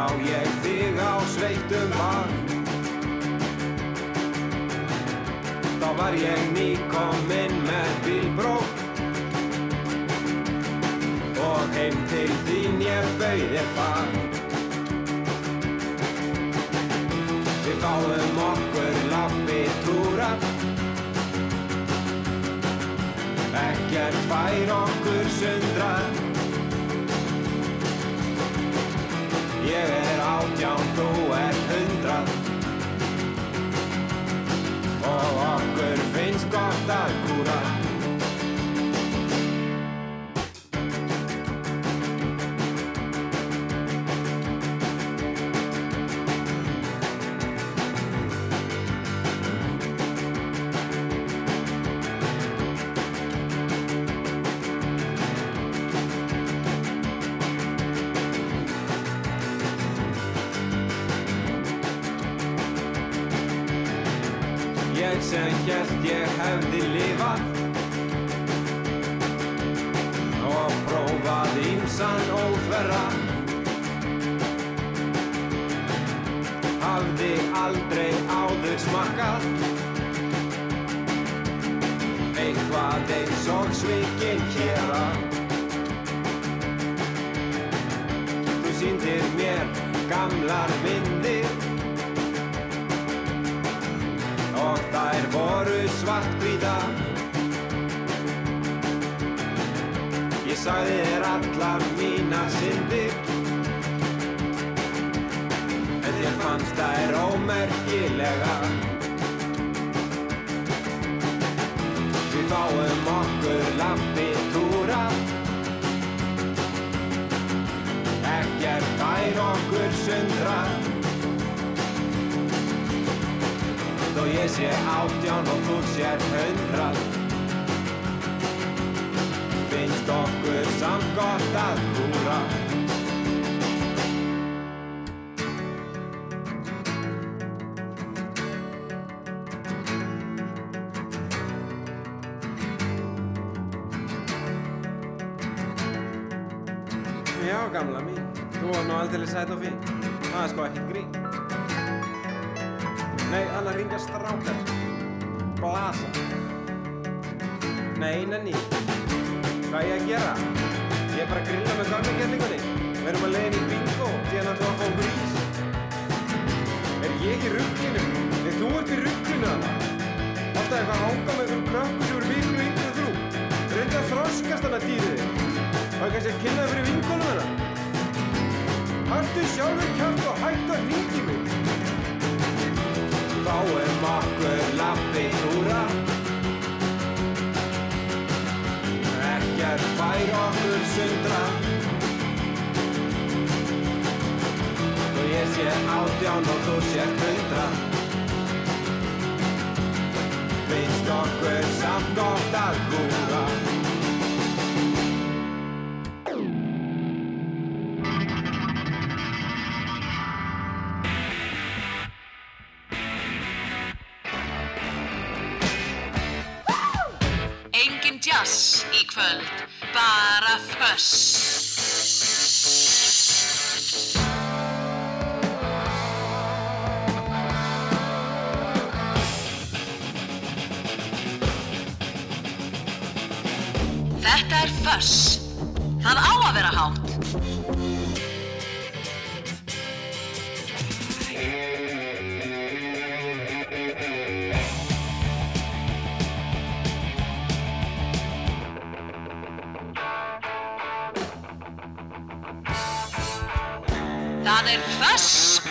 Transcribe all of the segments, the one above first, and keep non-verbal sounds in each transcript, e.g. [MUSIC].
sá ég þig á sveittum vagn Þá var ég nýkominn með bílbrók og heim til þín ég bauði fann Við fáum okkur lappi túra Ekkert fær okkur sundra. Ég er átján, þú er hundra Og okkur finnst gott að kúra.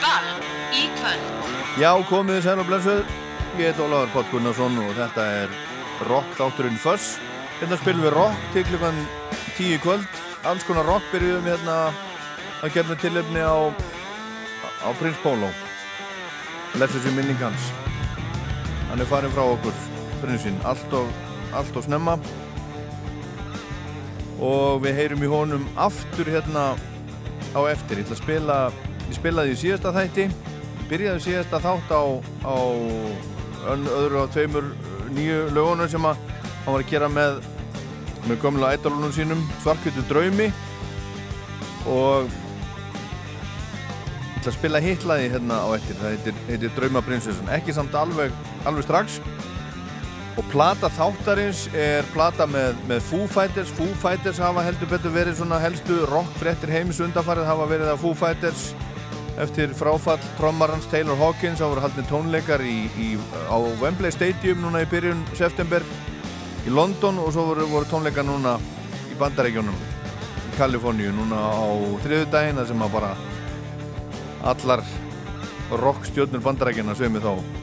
Fössball í kvöld. Já, komið sæl og blessuð. Ég heit Óláður Pátt Gunnarsson og þetta er rock þátturinn Föss. Hérna spilum við rock til klukkan 10 í kvöld. Alls konar rock byrjuðum hérna að gefna tilöfni á, á Prins Pólo. Lefsir sér minning hans. Hann er farin frá okkur, prinsinn, allt og, allt og snemma. Og við heyrum í honum aftur hérna á eftir. Ég ætla að spila, ég spilaði í síðasta þætti byrjaði síðasta þátt á, á öðru og tveimur nýju lögunum sem að hann var að gera með með gömla ædolunum sínum Svarkvöldu draumi. Og ég ætla að spila hitlaði hérna á eftir. Það heitir, heitir Draumaprinsessun ekki samt alveg, alveg strax. Og plata þáttarins er plata með, með Foo Fighters. Foo Fighters hafa heldur betur verið svona helstu rockfrettir heimis undanfarið hafa verið að Foo Fighters eftir fráfall trommarans Taylor Hawkins það voru haldin tónleikar í, í, á Wembley Stadium núna í byrjun september í London og svo voru, voru tónleikar núna í bandarækjunum í Kaliforníu núna á þriðu daginn þar sem að bara allar rockstjórnur bandarækjuna sögum við þá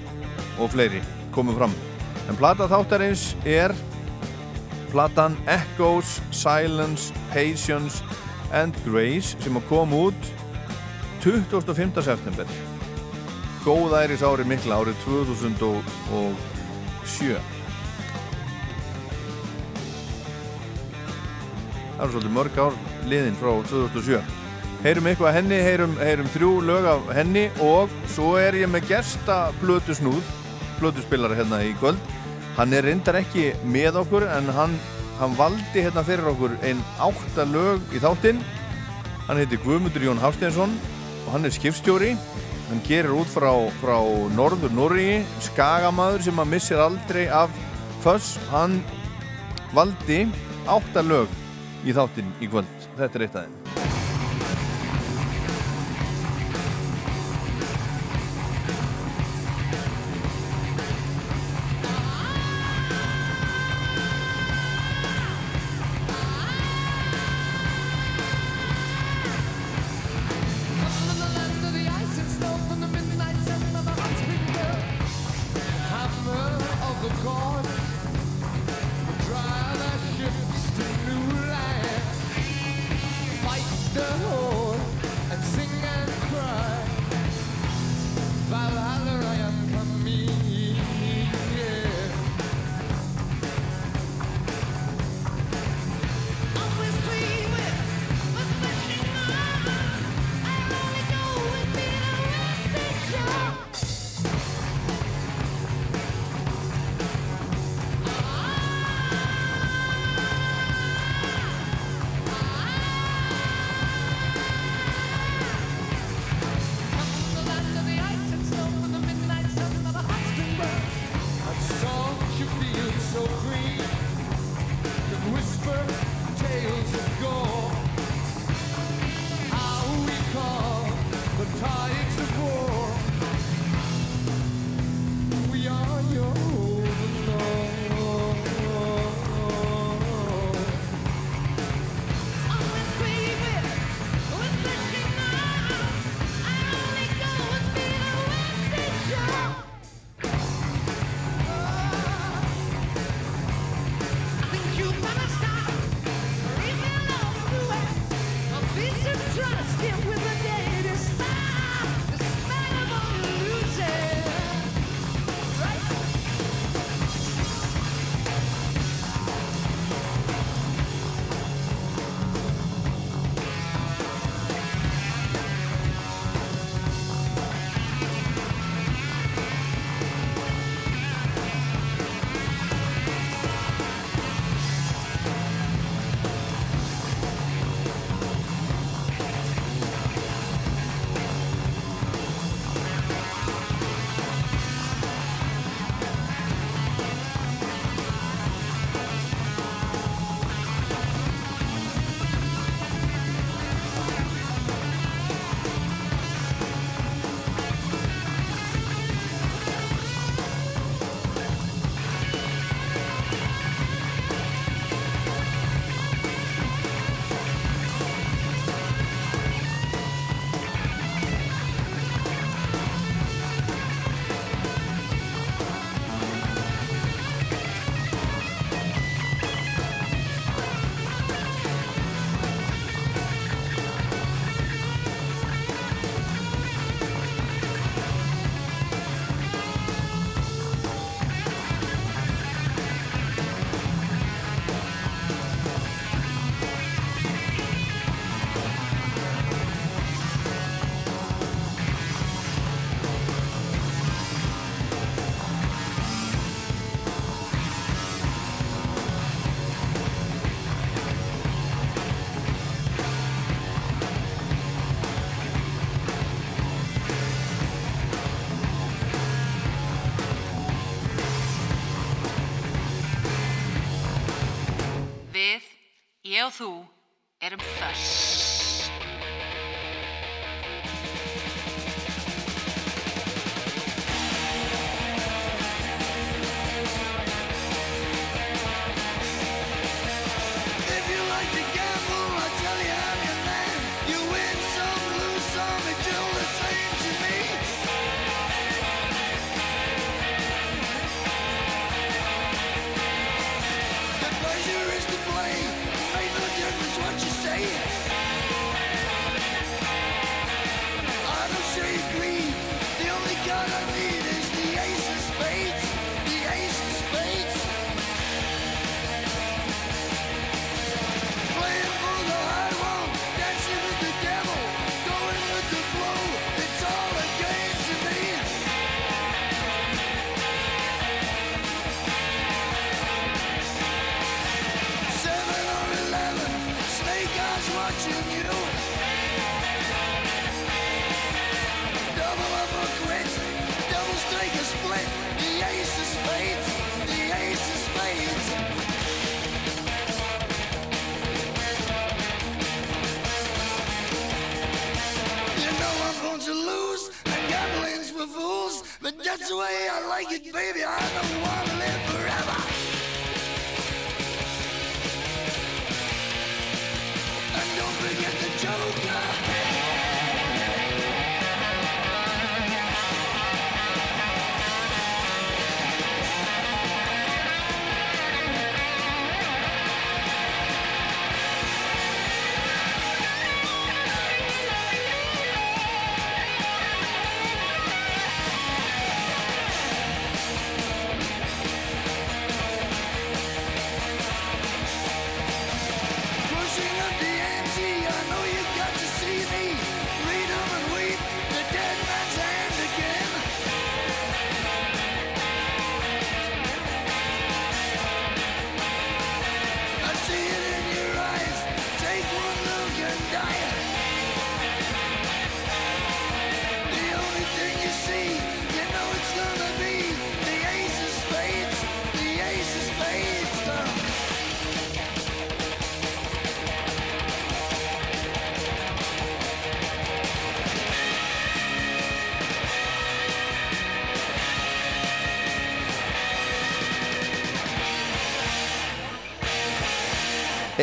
og fleiri komum fram. En plata þáttarins er platan Echoes, Silence, Patience and Grace sem að koma út 25. september. Góðæris árið mikla árið 2007 það er svolítið mörg ár liðin frá 2007 heyrum eitthvað henni, heyrum, heyrum þrjú lög af henni og svo er ég með gersta blötu snúð blötuspillar hérna í kvöld. Hann er reyndar ekki með okkur en hann, hann valdi hérna fyrir okkur einn átta lög í þáttinn. Hann heiti Guðmundur Jón Hafsteinsson og hann er skipstjóri hann gerir út frá, frá norður Norri skagamaður sem að missir aldrei af föss hann valdi áttalög í þáttinn í kvöld. Þetta er eitt aðeins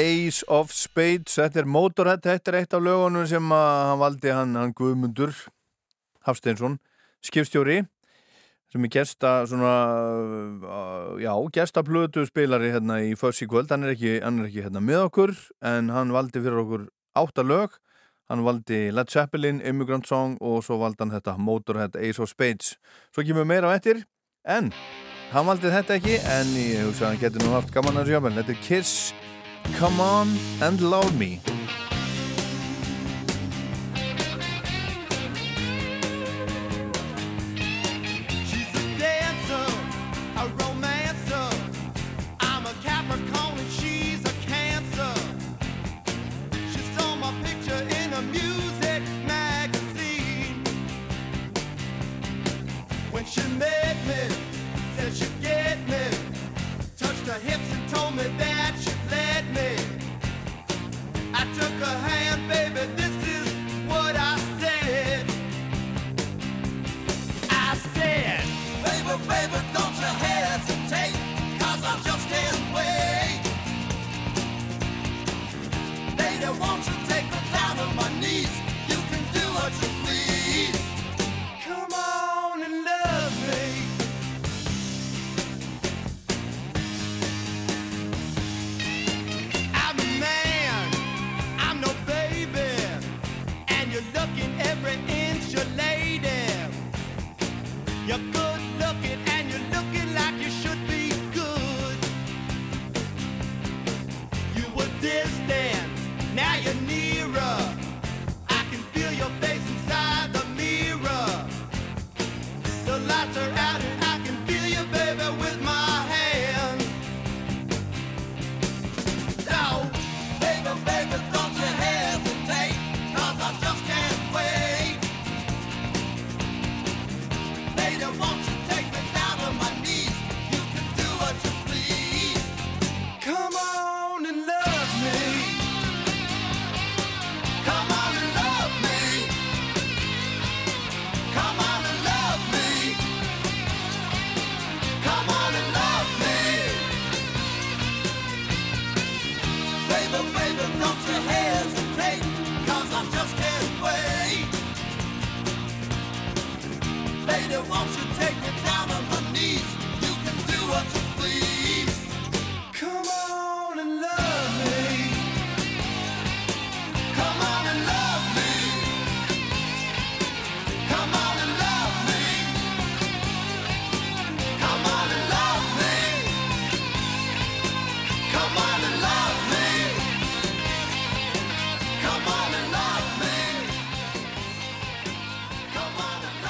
Ace of Spades. Þetta er Motorhead, þetta er eitt af lögunum sem hann valdi, hann, hann Guðmundur Hafsteinsson skipstjóri sem er gesta svona, já, gestaplutu spilari hérna í fyrst í kvöld. Hann er ekki, hann er ekki hérna með okkur en hann valdi fyrir okkur átta lög. Hann valdi Led Zeppelin, Immigrant Song og svo valdi hann þetta Motorhead Ace of Spades. Svo kemur meira á ettir en hann valdi þetta ekki en ég hugsa að hann getur nú haft gaman að sjöfum þetta er Kiss Come on and Love Me.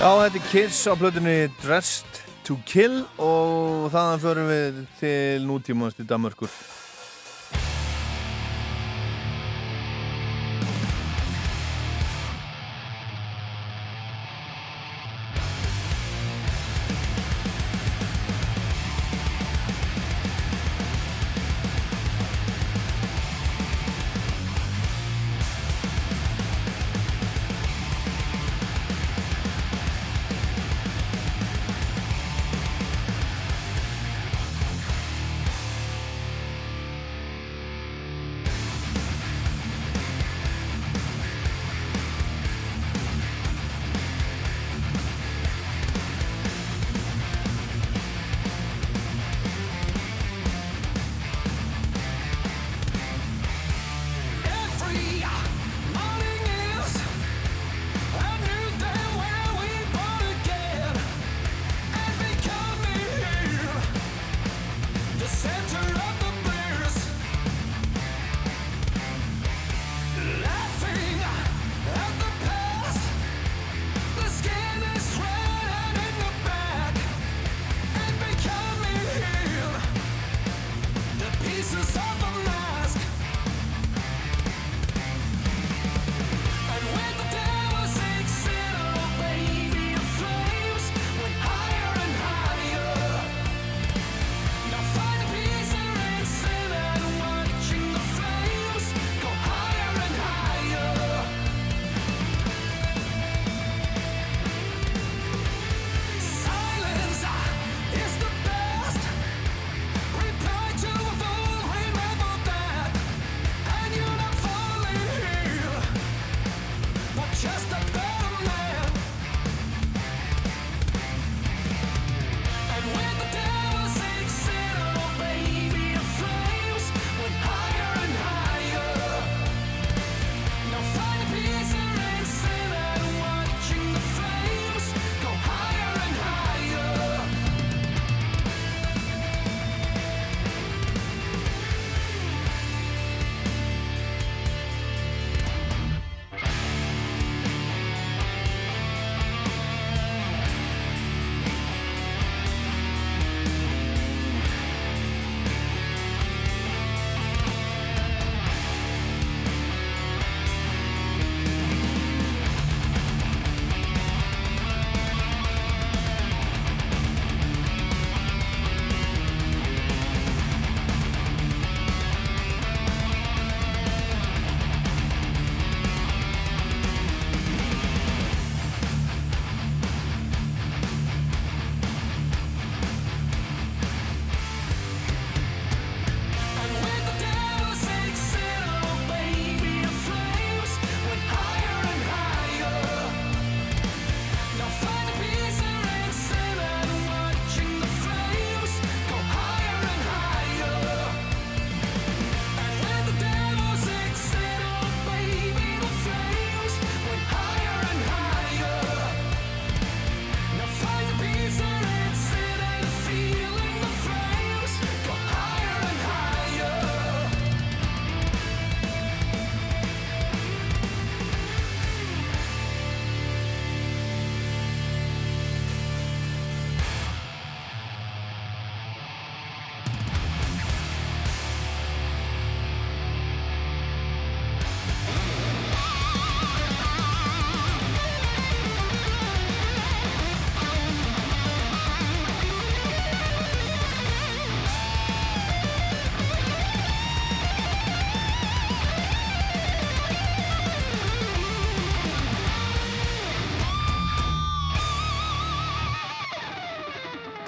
Já, þetta er Kiss á blöðunni Dressed to Kill og þaðan förum við til nútímanst í Danmörkur.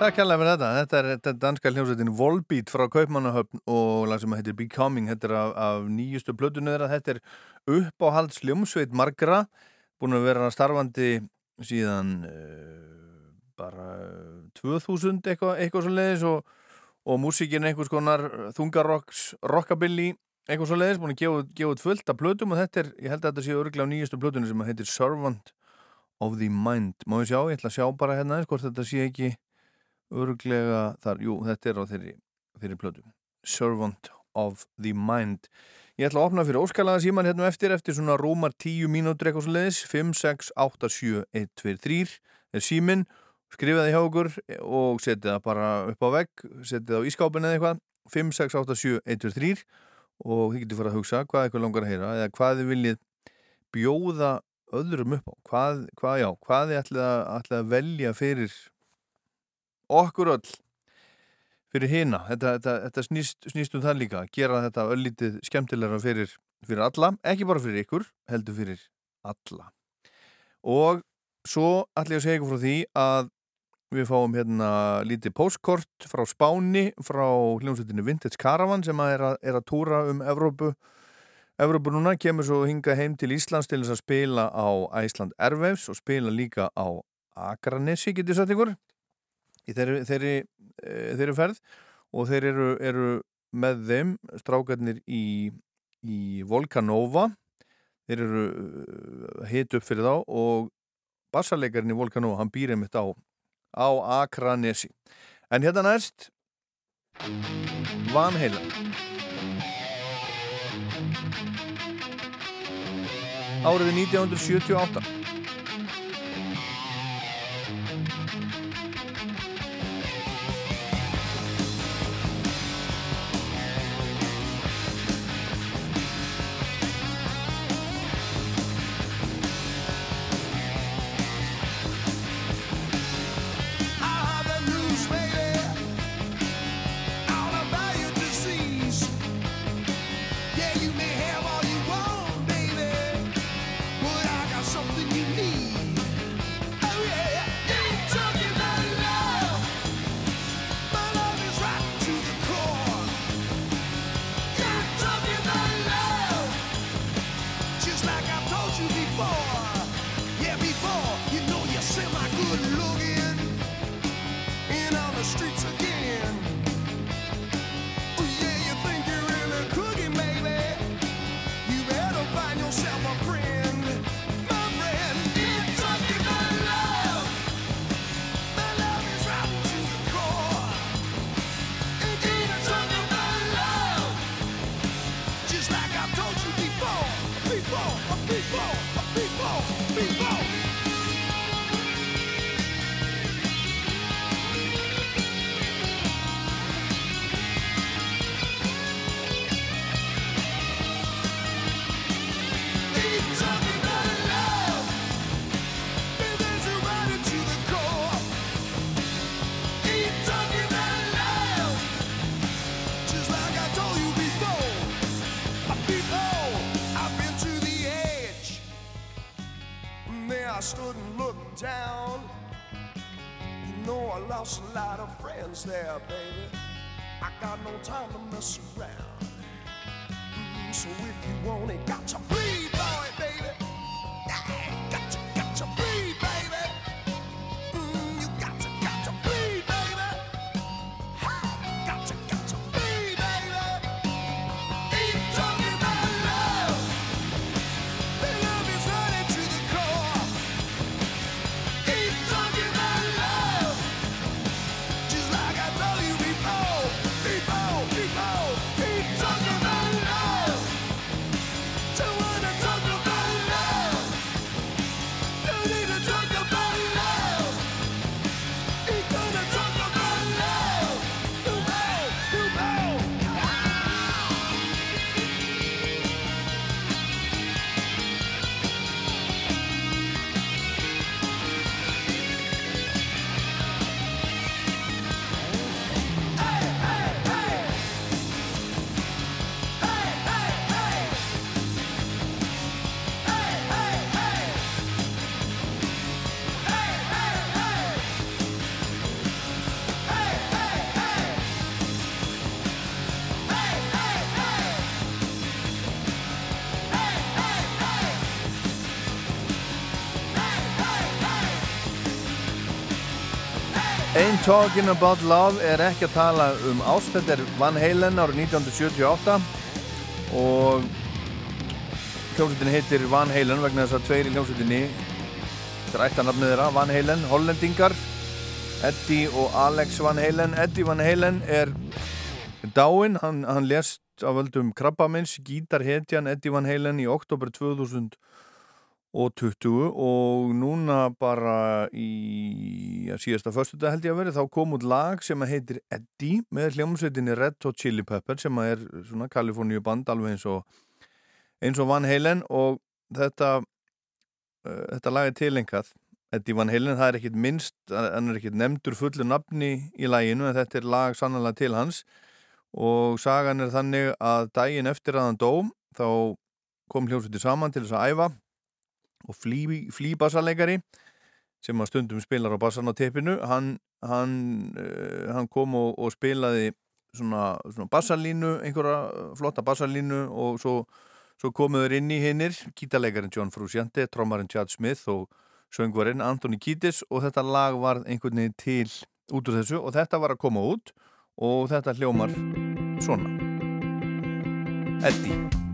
Takk kærlega fyrir þetta. Þetta er, þetta er danska hljómsveitin Volbeat frá Kaupmannahöfn og lag sem heitir Becoming. Þetta er af, af nýjustu plötunni þeirra. Þetta er uppáhalds hljómsveit margra. Búin að vera starfandi síðan uh, bara 2000 eitthvað eitthva svo leiðis og, og músíkin einhvers konar þungarocks, rockabilly eitthvað svo leiðis. Búin að gefa, út- fullt af plötum og þetta er, ég held að þetta sé örglega á nýjustu plötunni sem heitir Servant of the Mind. Má ég sjá? Ég ætla að sjá bara hérna eins hvort þetta sé ekki örglega þar, jú, þetta er á þeirri, þeirri plötu. Servant of the Mind. Ég ætla að opna fyrir óskalaða síman hérna eftir eftir svona rúmar 10 mínútur eitthvað svo leiðis 5, 6, 8, 7, 1, 2, 3 er síminn, skrifaði hjá okkur og setið það bara upp á vegg, setið það á ískápin eða eitthvað, 5, 6, 8, 7, 1, 2, 3 og þið getur fara að hugsa hvað eitthvað langar að heyra eða hvað þið viljið bjóða öðrum upp á, hvað, hvað já, hvað þið ætlið að, ætlið að velja fyrir okkur öll fyrir hina, þetta, þetta, þetta snýst, snýst um það líka, að gera þetta öllítið skemmtilegra fyrir, fyrir alla, ekki bara fyrir ykkur, heldur fyrir alla. Og svo ætlum ég að segja ykkur frá því að við fáum hérna lítið postkort frá Spáni frá hljómsveitinu Vintage Caravan sem að er, að er að túra um Evrópu. Evrópu núna, kemur svo hinga heim til Íslands til þess að spila á Æsland Airwaves og spila líka á Akranesi, getur sagt ykkur í þeirri, þeirri, e, þeirri ferð og þeir eru, eru með þeim strákarnir í, í Volcanova þeir eru hit upp fyrir þá og bassarleikarinn í Volcanova, hann býr einmitt á, á Akranesi. En hérna næst Van Halen. Árið 1978. There, baby. I got no time to mess around. Mm, So if you want it, got bleed Talking About Love er ekki að tala um ást, þetta er Van Halen árið 1978 og hljómsveitin heitir Van Halen vegna þess að tveir í hljómsveitinni þetta er ættanafnið þeirra, Van Halen, hollendingar Eddie og Alex Van Halen. Eddie Van Halen er dáinn, hann, hann lést af völdum krabbamins, gítarhetjan Eddie Van Halen í oktober 2000 og 20 og núna bara í ja, síðasta föstudag held ég að veri þá kom út lag sem heitir Eddie með hljómsveitinni Red Hot Chili Pepper sem er svona Kaliforníu band alveg eins og eins og Van Halen og þetta uh, þetta lag er tilengað Eddie Van Halen, það er ekkit minnst hann er ekkit nefndur fullu nafni í laginu en þetta er lag sannlega til hans. Og sagan er þannig að daginn eftir að hann dó þá kom hljómsveiti saman til þess að æfa og flý, flý bassarleikari sem að stundum spilar á bassan á teppinu hann, hann, uh, hann kom og, og spilaði svona, svona bassarlínu, einhverja flotta bassarlínu og svo, svo komuður inn í hinnir, kítalegarin John Frusciante, trommarinn Chad Smith og söngvarinn Anthony Kiedis og þetta lag var einhvern veginn til út úr þessu og þetta var að koma út og þetta hljómar svona. Eddie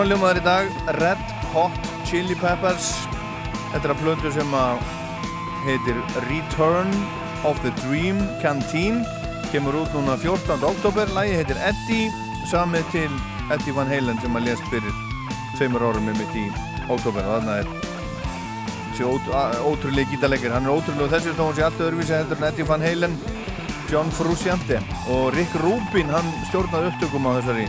tónaljómaður í dag Red Hot Chili Peppers. Þetta er að plöndu sem að heitir Return of the Dream Canteen. Kemur út núna 14. oktober lægi heitir Eddie samið til Eddie Van Halen sem að lést fyrir tveimur árum með mitt í oktober þannig að þetta er ótrúlega gítalegir hann er ótrúlega þessu tónum sem alltaf öðruvísi heldur en Eddie Van Halen. John Frusciante og Rick Rubin hann stjórnaði upptökum á þessari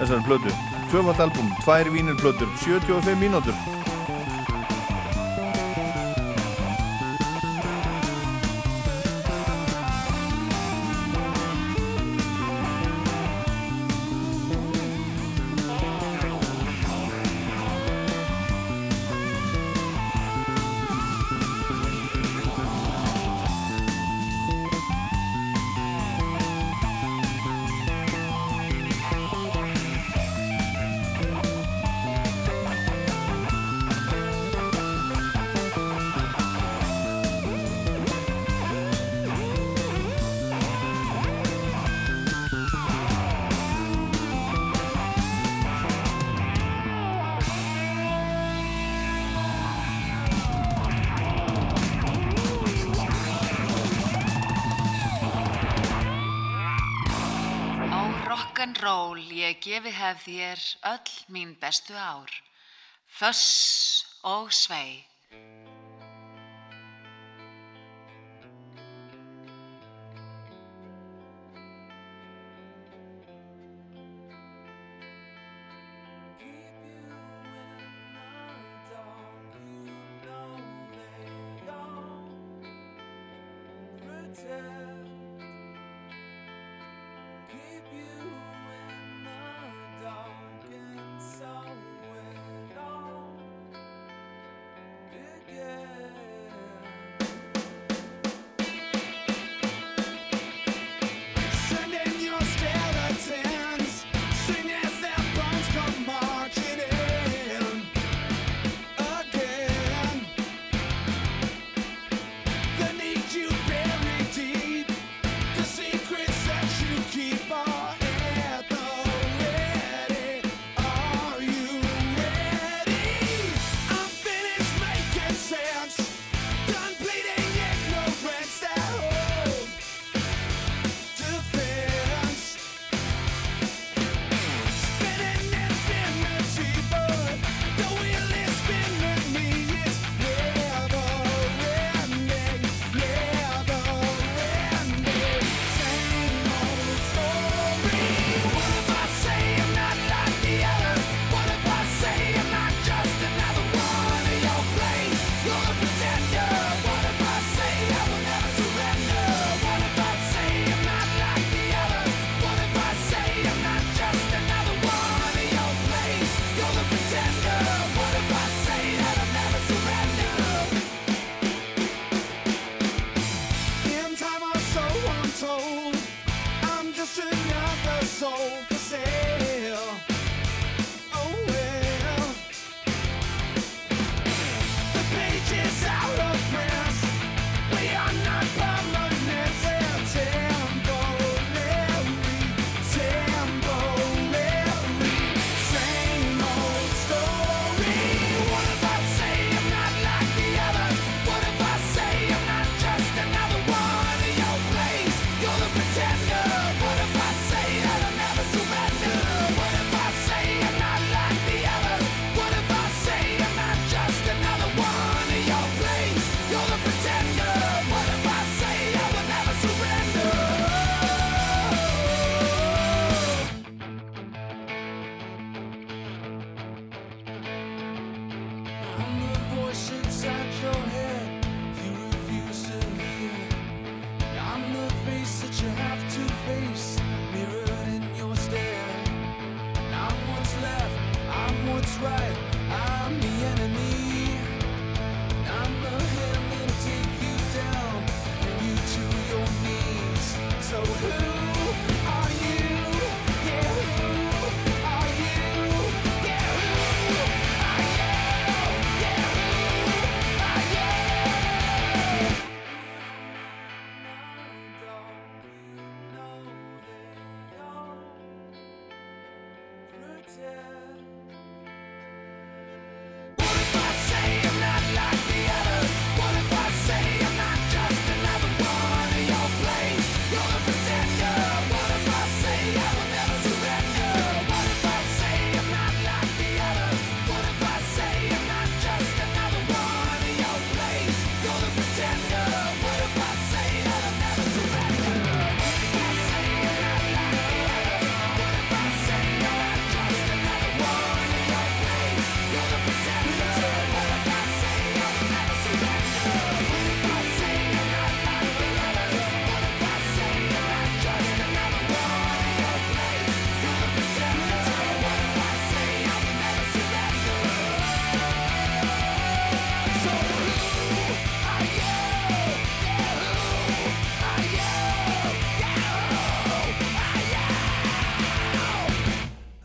þessari plödu tvöfald album, tvær vínirblöður 75 mínútur. þér öll mín bestu ár, og svei.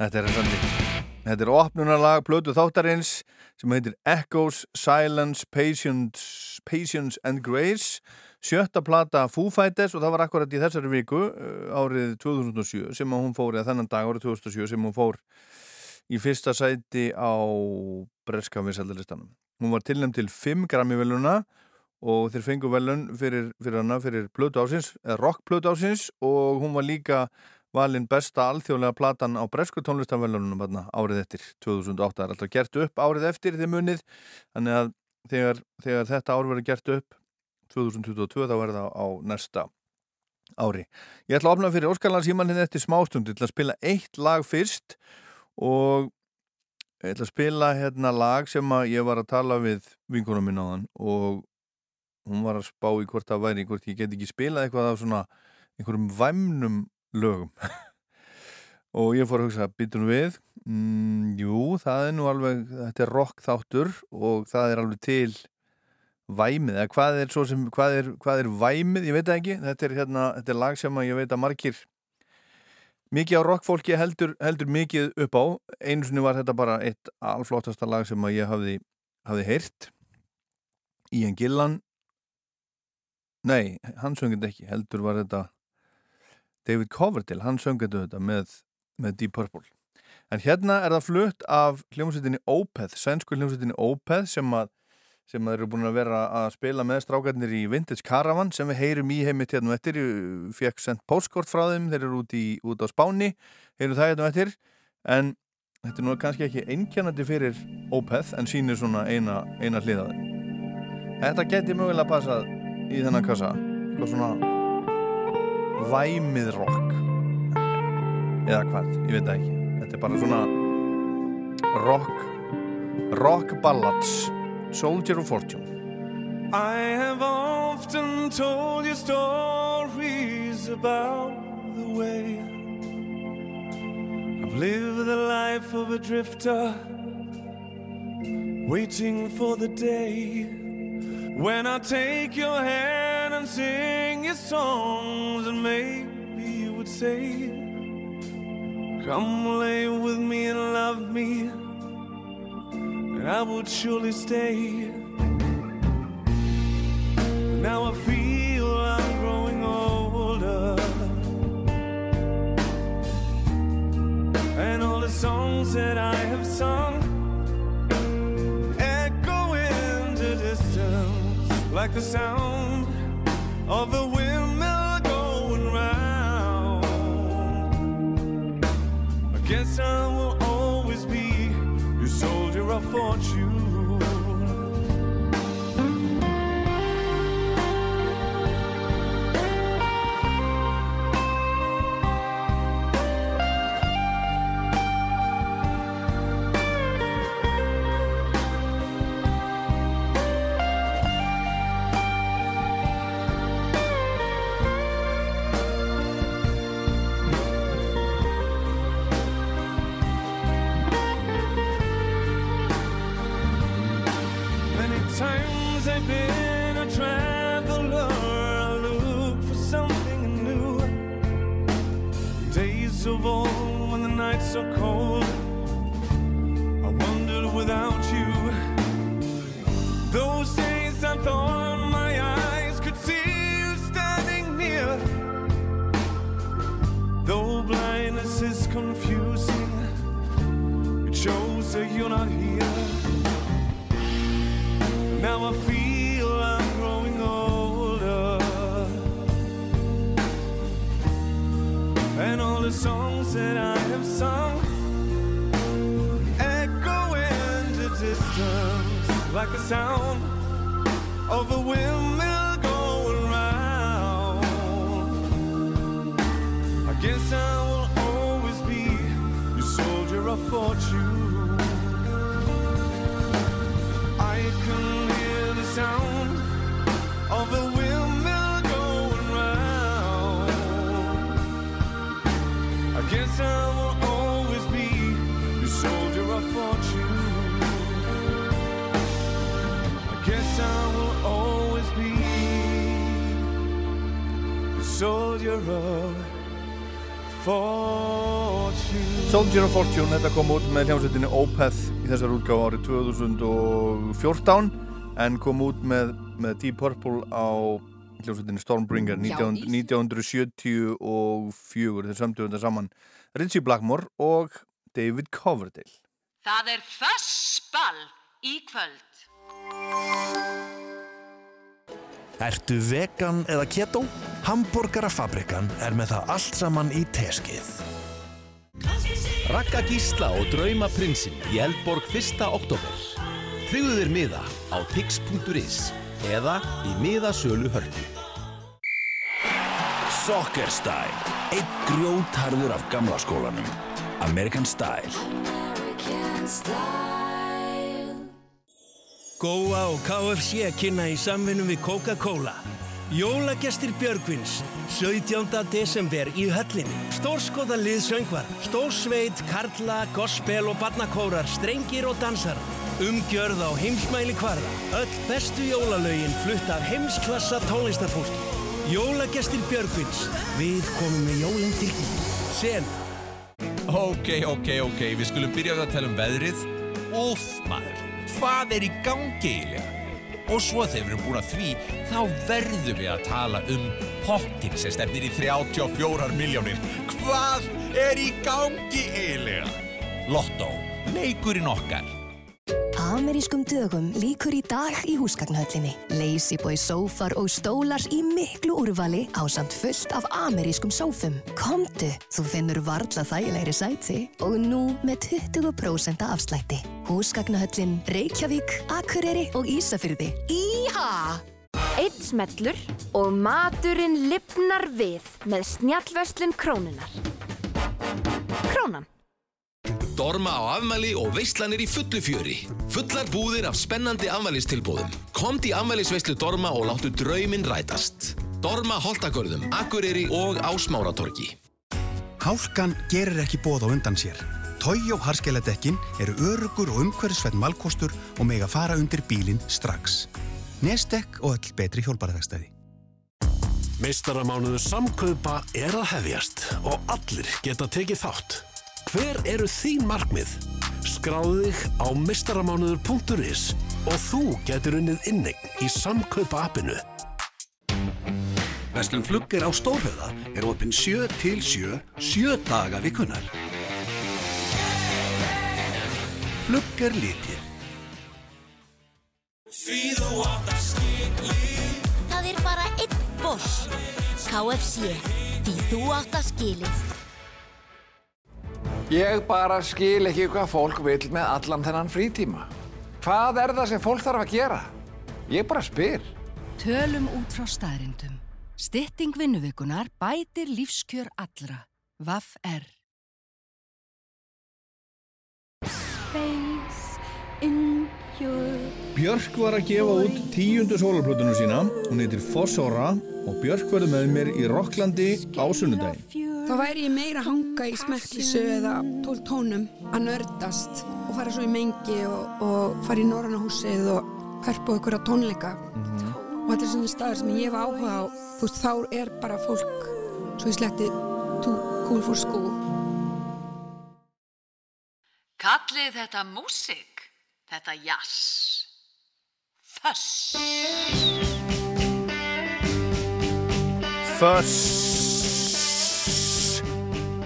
Þetta er þannig. Þetta er opnunarlag Plötu þáttarins sem heitir Echoes, Silence, Patience, Patience and Grace sjötta plata Foo Fighters og það var akkurat í þessari viku uh, árið 2007 sem hún fór eða þennan dag árið 2007 sem hún fór í fyrsta sæti á breska vinsaldalistanum. Hún var tilnæmt til 5 grammi veluna og þeir fengu velun fyrir, fyrir hana fyrir plötu ásins, eða rock plötu ásins og hún var líka valinn besta alþjóðlega platan á bresku tónlistanvelunum árið eftir 2008, það er alltaf gert upp árið eftir því munið, þannig að þegar, þegar þetta ár verður gert upp 2022 þá verður það á næsta ári. Ég ætla að opna fyrir Óskarlandsíman hérna eftir smástundi til að spila eitt lag fyrst og ég ætla að spila hérna lag sem að ég var að tala við vinkunum minn á þann og hún var að spá í hvort það væri, hvort ég get ekki spilað eitthvað af svona einhverjum væmnum lögum. [LAUGHS] Og ég fór að hugsa, byttum við. Mm, jú, það er nú alveg þetta er rock þáttur og það er alveg til væmið, eða hvað er, sem, hvað er, hvað er væmið, ég veit ekki. Þetta er, hérna, þetta er lag sem ég veit að margir mikið á rockfólki heldur, heldur mikið upp á. Einu sinni var þetta bara eitt alflottasta lag sem ég hafði, hafði heyrt. Ian Gillan. Nei, hann söngið ekki. Heldur var þetta David Coverdale, hann söngið þetta með, með Deep Purple. En hérna er það flutt af hljómsveitinni Opeth, sænsku hljómsveitinni Opeth sem að sem eru búin að vera að spila með strákarnir í Vintage Caravan sem við heyrum í heimitt hérna eftir, fekk sendt postkort frá þeim, þeir eru út, í, út á Spáni heyrum það hérna eftir. En þetta er nú kannski ekki einkjænandi fyrir Opeth en sínir svona eina, eina hliðaði Þetta geti mögulega passað í þennan kassa. Eitthvað svona væmið rock. Eða hvað, ég veit ekki. Þetta er bara svona rock rock ballads. Soldier of Fortune. I have often told you stories about the way I've lived the life of a drifter, waiting for the day when I take your hand and sing your songs, and maybe you would say, Come lay with me and love me and I would surely stay. Now I feel I'm growing older, and all the songs that I have sung like the sound of a windmill going round. I guess I will always be your soldier of fortune. Thought my eyes could see you standing near. Though blindness is confusing, it shows that you're not here. Now I feel I'm growing older, and all the songs that I have sung echo in the distance like the sound of windmill going round. I guess I will always be your soldier of fortune. I can hear the sound of a windmill going round. I guess I will always be your soldier of fortune. I guess I will soldier of fortune. Soldier of Fortune, þetta kom út með hljómsveitinni Opeth í þessar útgáfa árið 2014 en kom út með, með Deep Purple á hljómsveitinni Stormbringer 19, 1974 þeir sömdu þetta saman Ritchie Blackmore og David Coverdale Það er fössball í kvöld. Ertu vegan eða keto? Hamburgerafabrikan er með það allt saman í teskið. Ragga Gísla og Drauma Prinsinn í Eldborg 1. oktober. Tryggðu þér miða á tix.is eða í miðasölu hörpu. Soccer Style. Eitt grjótharður af gamla skólanum. American Style. Góa og KFC kynna í samvinnu við Coca-Cola. Jólagestir Björgvins, 17. desember í höllinni. Stórskoða liðsöngvar, stórsveit, karla, gospel og barnakórar, strengir og dansar. Umgjörð á heimsmæli kvarða. Öll bestu jólalögin flutt af heimsklassa tónlistarfólki. Jólagestir Björgvins, við komum með jólinn til því. Sen. Ok, ok, ok, við skulum byrja að tala um veðrið. Úff, maður, hvað er í gangi eiginlega? Og svo þegar við erum búin að því, þá verðum við að tala um pottin sem stefnir í 34 miljónir. Hvað er í gangi eiginlega? Lotto, leikurinn okkar. Amerískum dögum líkur í dag í húsgagnahöllinni. Lazyboy sófar og stólar í miklu úrvali á samt fullt af amerískum sófum. Komdu, þú finnur varla þægilegri sæti og nú með 20% afslætti. Húsgagnahöllin, Reykjavík, Akureyri og Ísafyrði. Íha! Eitt smellur og maturinn lifnar við með snjallvöslun krónunar. Krónan. Dorma á afmæli og veistlanir í fullu fjöri. Fullar búðir af spennandi afmælistilbúðum. Komt í afmælisveislu Dorma og láttu drauminn rætast. Dorma Holtagörðum, Akureyri og á Smáratorgi. Hálkan gerir ekki bóð á undan sér. Toyó harskeladekkin eru örugur og umhverfisveit malkostur og mega fara undir bílinn strax. Nestek og öll betri hjólbarðarvegstæði. Meistaramánuður samkaupa er að hefjast og allir geta tekið þátt. Hver eru þín markmið? Skráðu þig á meistaramánuður.is og þú getur unnið innegn í samkaupa appinu. Vestlum Flugger á Stórhöða er opinn 7 til 7, 7 daga vikunar. Flugger litir. Það er bara einn boss. KFC. Því þú átt að skilið. Ég bara skil ekki hvað fólk vil með allan þennan frítíma. Hvað er það sem fólk þarf að gera? Ég bara spyr. Tölum út frá staðrindum. Stytting vinnuvikunar bætir lífskjör allra. Vaff er. Björk var að gefa út tíundu sólarplötunum sína. Hún heitir Fossora og Björk verður með mér í Rocklandi á sunnudaginn. Þá væri ég meira að hanga í smertlísu eða tól tónum að nördast og fara svo í mengi og, og fara í Norranna húsið og hörpa okkur á tónleika. Og þetta er svona staður sem ég hef áhuga á. Þú veist, þá er bara fólk, svo ég sletti, too cool for school. Kallið þetta músik, þetta jazz. Föss. Fuss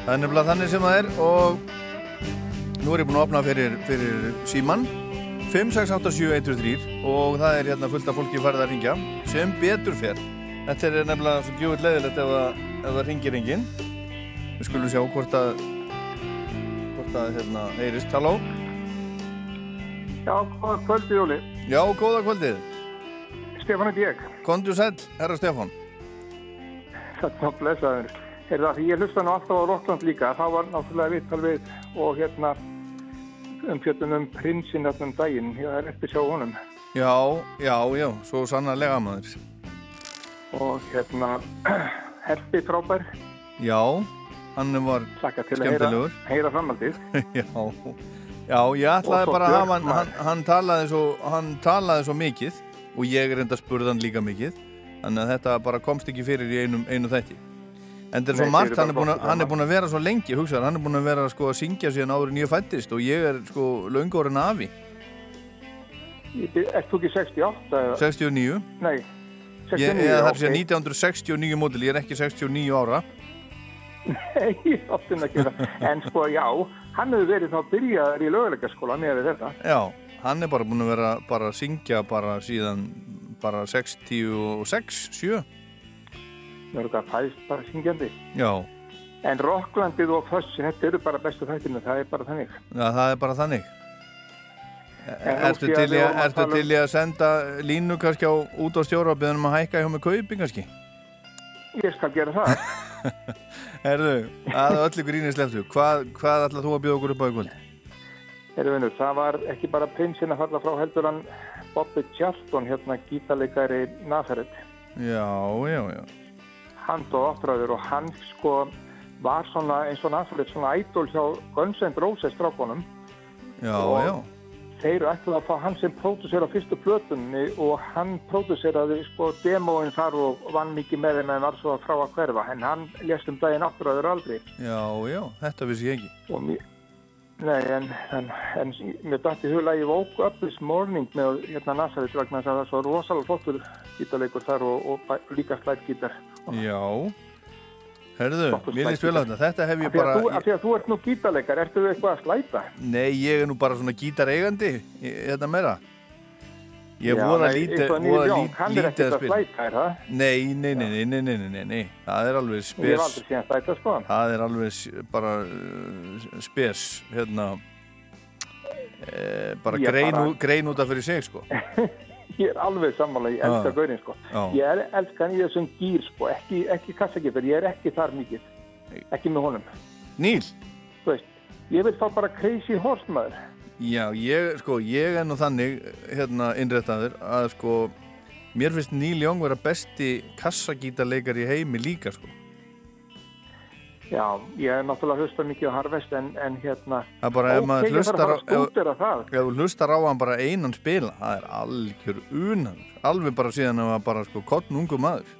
Það er nefnilega þannig sem það er og nú er ég búinn að opna fyrir, fyrir síman 5687123 og það er hérna fullt af fólki farið að ringja sem betur fer Þetta er nefnilega svo djúvill leðilegt ef, það- það ringir enginn. Við skulum sjá hvort að hvort að hérna heyrist. Halló? Já, góða kvöldi, Jóli. Já, góða kvöldið. Stefán heit ég. Kondu sæll, herra Stefán. Þetta var blessaður. Er það því ég hlusta nú alltaf á Rokkland líka, þá var náttúrulega vittal við og hérna um fjöldunum prinsinn þarna um daginn, ég er eftir sjá honum. Já, já, já, svo sannarlega maður. Og hérna, [CLEARS THROAT] Herfi frábær, Já, hann var skemmtilegur. [LAUGHS] heyra framaldið. Já, já, ég ætlaði bara að hafa hann, hann, hann, talaði svo, hann talaði svo mikið og ég reynda að spurða hann líka mikið. Þannig að þetta bara komst ekki fyrir í einum, einu þætti En það er svo margt, hann er, búin að, hann er búin að vera svo lengi, hugsaður, hann er búin að vera sko, að syngja síðan en ég fættist og ég er sko löngórin afi, Ert þú ekki 68? eða? 69. Nei, Ég, 69, ég, það er ok. síðan 1969 mótil, ég er ekki 69 ára. Nei, [LAUGHS] ég áttum ekki það. En sko, já, hann hefur verið þá byrjaður í löguleikaskóla með þetta. Já, hann er bara búin að vera bara að syngja bara síðan bara 66, 7. Mörg að fæst bara syngjandi. Já, En Rocklandið og Fössi, þetta eru bara bestu þættinu, það er bara þannig. já, það er bara þannig. En nú Ertu að til, í, að ertu tala um- að senda línu kannski á, út á beðum að hækka hjá mig kaupi kannski? Ég skal gera það. [LAUGHS] Herðu, að öllu gríni sleftu, hvað, hvað ætlað þú að bjóða okkur upp á kvöld? Herru vinnur, það var ekki bara prinsinn að falla frá heldur hann Bobby Charlton, hérna gítarleikari Nazareth. Já, já, já. Hann tóð áttræður og hann sko var svona eins og Nazareth svona ædol hjá Guns N' Roses strákonum. Já, Og- já. Þeir ætlaði að fá hann sem pródusser á fyrstu plötunni og hann pródusseraði sko demóin þar og vann mikið með þeim en var svo að frá að hverfa. En hann lést um daginn áttræður aldrei. Já, já, þetta vissi ég ekki. Og mér, nei, en, en, en mér dætti hula ég woke up this morning með hérna Nazareth vegna þess að það er svo rosalega flottur gítarleikur þar og, og bæ- líka slætgítar. Já. Herðu, mér líst vel á þetta. Þetta hef ég að bara... því að þú ert nú gítarleikar, ertu þú eitthvað að slæta? Nei, ég er nú bara svona gítareigandi, þetta meira. Ég voru að lítið að spila. Nei, nei, nei, nei, nei Það er alveg spes Ég hef aldrei séð að slæta sko. Það er alveg bara eh, spes hérna eh, bara grein út af fyrir sig sko. [LAUGHS] Ég er alveg samanlega, ég ah. elskar gaurinn sko. Ég elskar hann í þessum gýr sko ekki kassakipur, ég er ekki þar mikið. Ekki með honum. Níl? Ég vil fá bara crazy horse maður. Já, ég, sko, ég er nú þannig, hérna, innréttaður, að, sko, mér finnst Neil Young vera besti kassagítarleikar í heimi líka, sko. Já, ég er náttúrulega hlusta mikið á Harvest en, en hérna, Það er bara ef maður hlustar á, ef þú hlustar á hann bara einan spila, það er algjör unan, alveg bara síðan að var bara, sko, kottn ungu maður.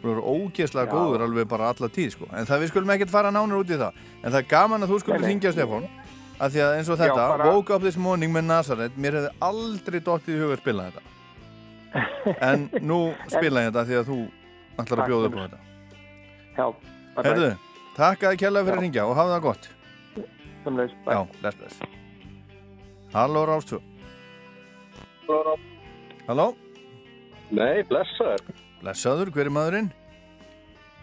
Það eru ógeðslega góður alveg bara alla tíð, sko. En það við skulum ekkert fara nánur út í það. En það er gaman að þú skulum syngja, Stefán, að því að eins og Já, þetta, bara- Woke Up This Morning með Nazareth, mér hefði aldrei dottið í huga að spila þetta. [LAUGHS] En nú spila ég þetta því að þú ætlar að bjóða upp á þetta. Já, bye. Herðu, takk að þið kjærlega fyrir að ringja og hafa það gott. Samleis, bye. Já, bless, bless. Halló, Rástú. Halló? Nei, blessaður. Blessaður, hver er maðurinn?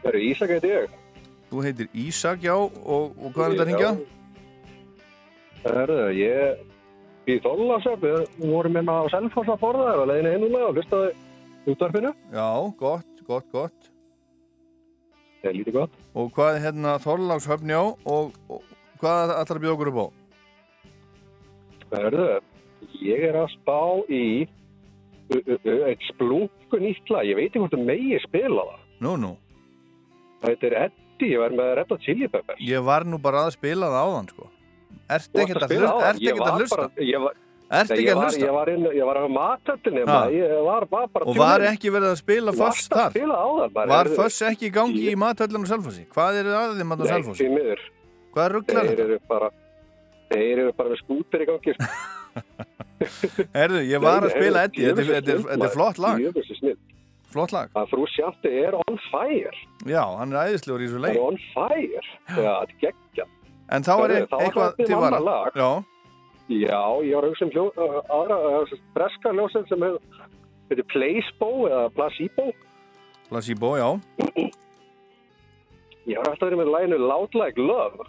Það eru Ísak heiti ég. Þú heitir Ísak, já, og, og hvað er þetta að ringja? Það eru, ég í Þorlasöf, við vorum hérna á Selfoss að borða og leiðinu einulega og hlustaði útvarpinu. Já, gott, gott, gott. Það er lítið gott. Og hvað er hérna Þorlákshöfn, já, og, og hvað ætlar að bjóða okkur upp á? Það eru, ég er að spá í eitt splungun nýtt lag. Ég veit ekki hvort það megi spila það. Nú, nú. Þetta er Eddie, ég var með Red Hot Chili Peppers. Ég var nú bara að spila það áðan, sko. Ertu ekkert að hlusta? Ertu ekkert að hlusta? Ertu ekkert að hlusta? Ég var inn, ég var á matöldinni, ég var bara bara... Og var ekki verið að spila fyrst þar? Var fyrst ekki í gangi í matöldinu Salfossi? Hvað eru aðeins maður Salfossi? Nei, tímiður. Hvað rugglar þetta? Þeir eru bara með skútur í gangi. Sko. [LAUGHS] Herðu, ég var að spila Eddi, þetta er flott lag. Flott lag. Það frú sjáttu er on fire. Já, hann er æðislegur í svo leið. Það er on fire. Það er geggjað. En þá er eitthvað til vara. Já, Já, ég var að hugsa um hljó, aðra, breska ljósið sem er Placebo eða Placebo. Placebo, já. Ég var alltaf verið með læginu Loud Like Love.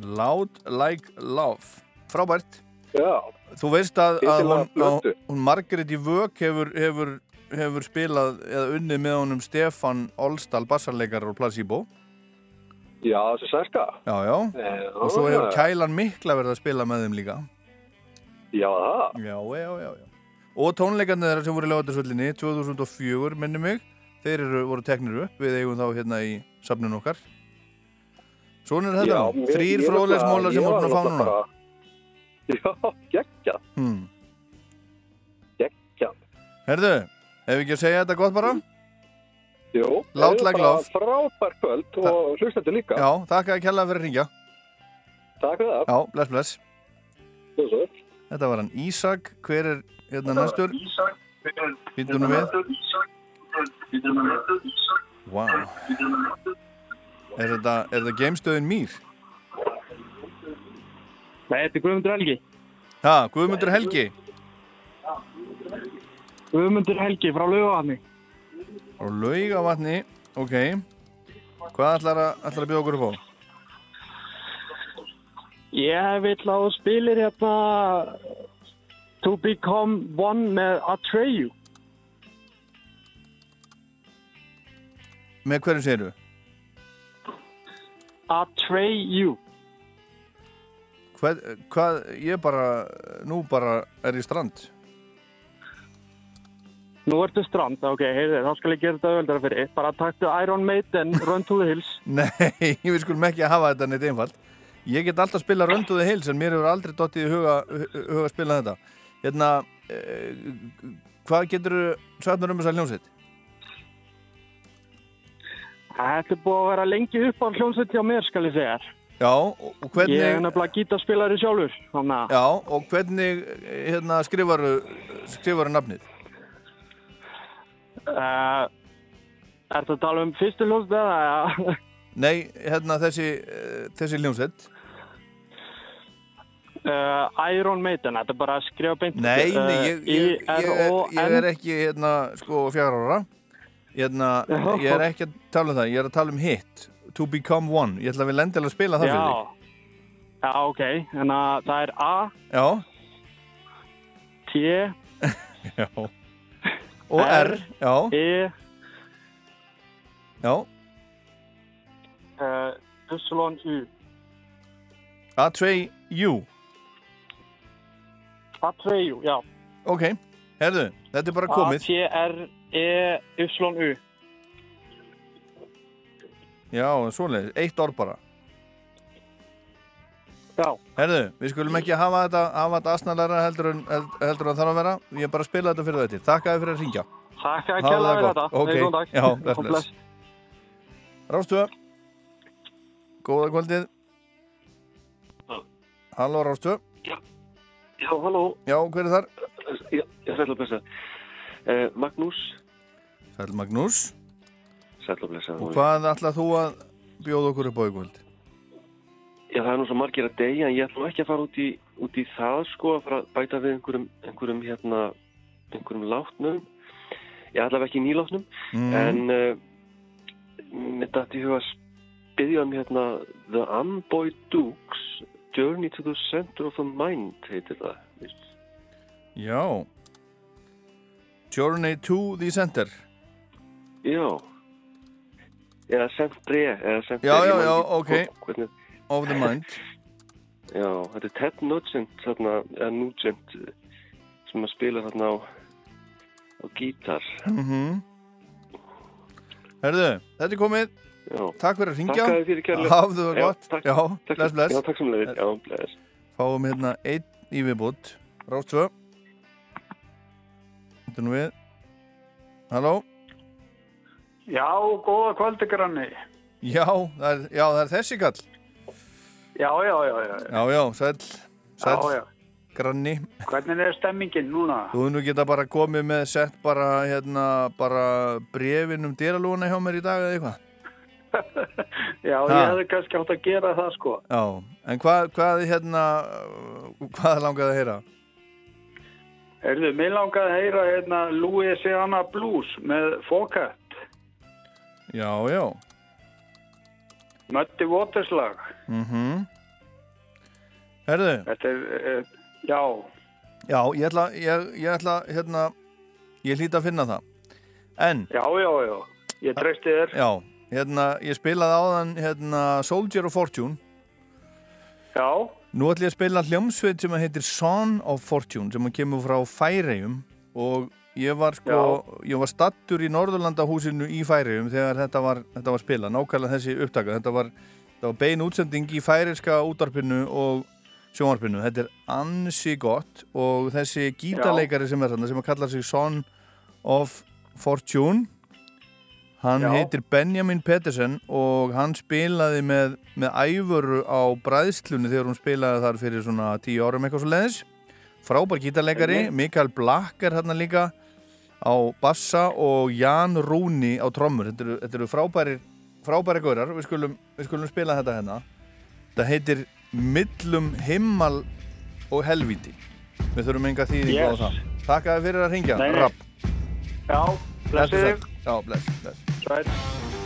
Loud Like Love. Frábært. Já. Þú veist að, að hún, að hún Margaret í Vök hefur, hefur, hefur spilað eða unnið með honum Stefan Olsdal bassarleikar og Placebo. Já, þessi sænska. Já, já. Já, Og svo hefur já. Kælan Mikla verið að spila með þeim líka. Já, það. Já, já, já, já. Og tónleikarnir þeirra sem voru í Láðarsvöllinni 2004, minni mig, þeir eru, voru teknir upp, við eigum þá hérna í safnun okkar. Svona er þetta Já, Þrýr fróðlegsmólar sem voru að fá núna. [LAUGHS] Já, geggja. Hmm. Geggja. Herðu, ef við ekki að segja þetta gott bara? Jú, Lát það er lag bara lof. Frábær kvöld og hlustendur líka. Já, þakka að kella fyrir ringja. Takk fyrir það. Já, bless, bless. Bless, bless. Þetta var hann Ísak. Hver er hérna næstur? Býttu nú við. Vá. Er þetta, er þetta geimstöðin mýr? Nei, þetta er Guðmundur Helgi. Ha, Guðmundur Helgi. Guðmundur Helgi frá Laugavatni. Og laugavatni, ok. Hvað ætlar að, ætlar að bjóða okkur upp á? Ég vil þú spilir hérna To Become One með Atreyu. Með hverju segirðu? Atreyu. Hvað, hvað, ég bara, nú bara er í strand. Nú ertu strand, ok, heyrðu, þá skal ég gera þetta auðveldara fyrir. Bara taktu Iron Maiden, Run to the Hills. [LAUGHS] Nei, við skulum ekki hafa þetta neitt einfalt. Ég get alltaf að spila Rönduði Hills en mér hefur aldrei dottið í huga, huga að spila þetta. Hérna, eh, hvað getur mér um þessa hljómsveit? Þetta er búið að vera lengi upp á hljómsveit hjá mér, skal ég segja. þér. Já, og hvernig... Ég er nefnilega gítarspilari sjálfur, þannig að... Já, og hvernig eh, hérna, skrifaru, skrifaru nafnið? Uh, er það að tala um fyrstu hljómsveit? [LAUGHS] Nei, hérna þessi, eh, þessi hljómsveit. Uh, Iron Maiden, þetta er bara að skrifa beint Nei, nei, uh, ég, ég, ég, er, ég er ekki hérna, sko, fjara ára. Hérna, ég er ekki að tala um það, ég er að tala um hit. To become one. Ég ætla að við lendilega spila það fyrir þig. Já, já, ok, en að það er A, Já, T, [LAUGHS] já. Og R, já, E, já. uh, Y, U. Atray U. Atreyu, já. Ok, herðu, þetta er bara komið. A-T-R-E-Y-U. Já, svoleiðis, eitt orð bara. Já. Herðu, við skulum ekki hafa þetta, hafa þetta asnalega heldur en, heldur en þarf að vera. Ég er bara að spila þetta fyrir þetta. Takk að þið fyrir að ringja. Takk að það fyrir þetta. Ok, já, bless, Og bless. Rástu, góða kvöldið. Halló, Rástu. Já, halló. Já, hver er þar? Já, ég sætla að blessa. Uh, Magnús. Sæl Magnús. Sætla að blessa. Og hvað ætlað þú að bjóða okkur upp á í kvöld? Já, það er nú svo margir að deyja, en ég ætlum ekki að fara út í, út í það, sko, að fara að bæta við einhverjum, einhverjum, hérna, einhverjum látnum. Ég ætla ekki nýlátnum, Mhm. en uh, mér dætti í huga að spyrja um, hérna, The Amboy Dukes, Journey to the Center of the Mind, heitir það, veist. Já. Journey to the Center. Já. Eða Centre, eða Centre. Já, ég já, já, ok. Hvernig, Of the Mind. Já, þetta er Ted Nugent, þarna, eða Nugent, sem að spila þarna á, á gítar. Mm Herðu, þetta er komið. Já. Takk fyrir að ringja. Hafðu það Já, gott. takk. Já, Takk. bless, bless. Já, takk sem leiðir. Já, bless. Fáum hérna einn í viðbútt. Rást tvö. Þetta er nú við. Halló? Já, góða kvöldi granni. Já, það er, já, það er þessi kall. Já, já, já, já. Já, já, sæl. Sæl. Já, já. Granni. Hvernig er stemmingin núna? Þú nú geta bara komið með sett bara, hérna, bara brefin um dyralúna hjá mér í dag eða eitthvað. [LAUGHS] Já, Ha. ég hefði kannski átt að gera það sko. Já, en hvað, hvað, hérna, hvað langaði að heyra? Erðu, mér langaði að heyra hérna Louisiana Blues með Fokat, Já, já. Muddy Waters lag. Mhm. Herðu, Þetta er, uh, já, já, ég ætla, ég, ég ætla, hérna, ég hlýta að finna það. En, já, já, já. Ég treysti þér. já, hérna, ég spilaði áðan, hérna, Soldier of Fortune. Já. Nú ætlum ég að spila hljómsveit sem heitir Son of Fortune sem kemur frá Færeyjum og Ég var sko, Já. ég var stattur í Norðurlandahúsinu í Færiðum þegar þetta var, þetta var spila, nákvæmlega þessi upptaka. Þetta var, þetta var bein útsending í færiðska útarpinu og sjónarpinu, þetta er ansi gott og þessi gítarleikari sem er þarna sem að kalla sig Son of Fortune hann Já. heitir Benjamin Pettersen og hann spilaði með, með æfuru á bræðslunni þegar hún spilaði þar fyrir svona tíu árum eitthvað svo leiðis frábær gítarleikari, Mikael Black er hann líka á bassa og Ján Rúni á trommur. Þetta eru, þetta eru frábæri frábæri gaurar, við skulum, við skulum spila þetta hérna. Þetta heitir Millum himmal og helviti við þurfum enga þýðingu yes. á það Takk að þið fyrir að ringja Já, blessið Já, blessið bless.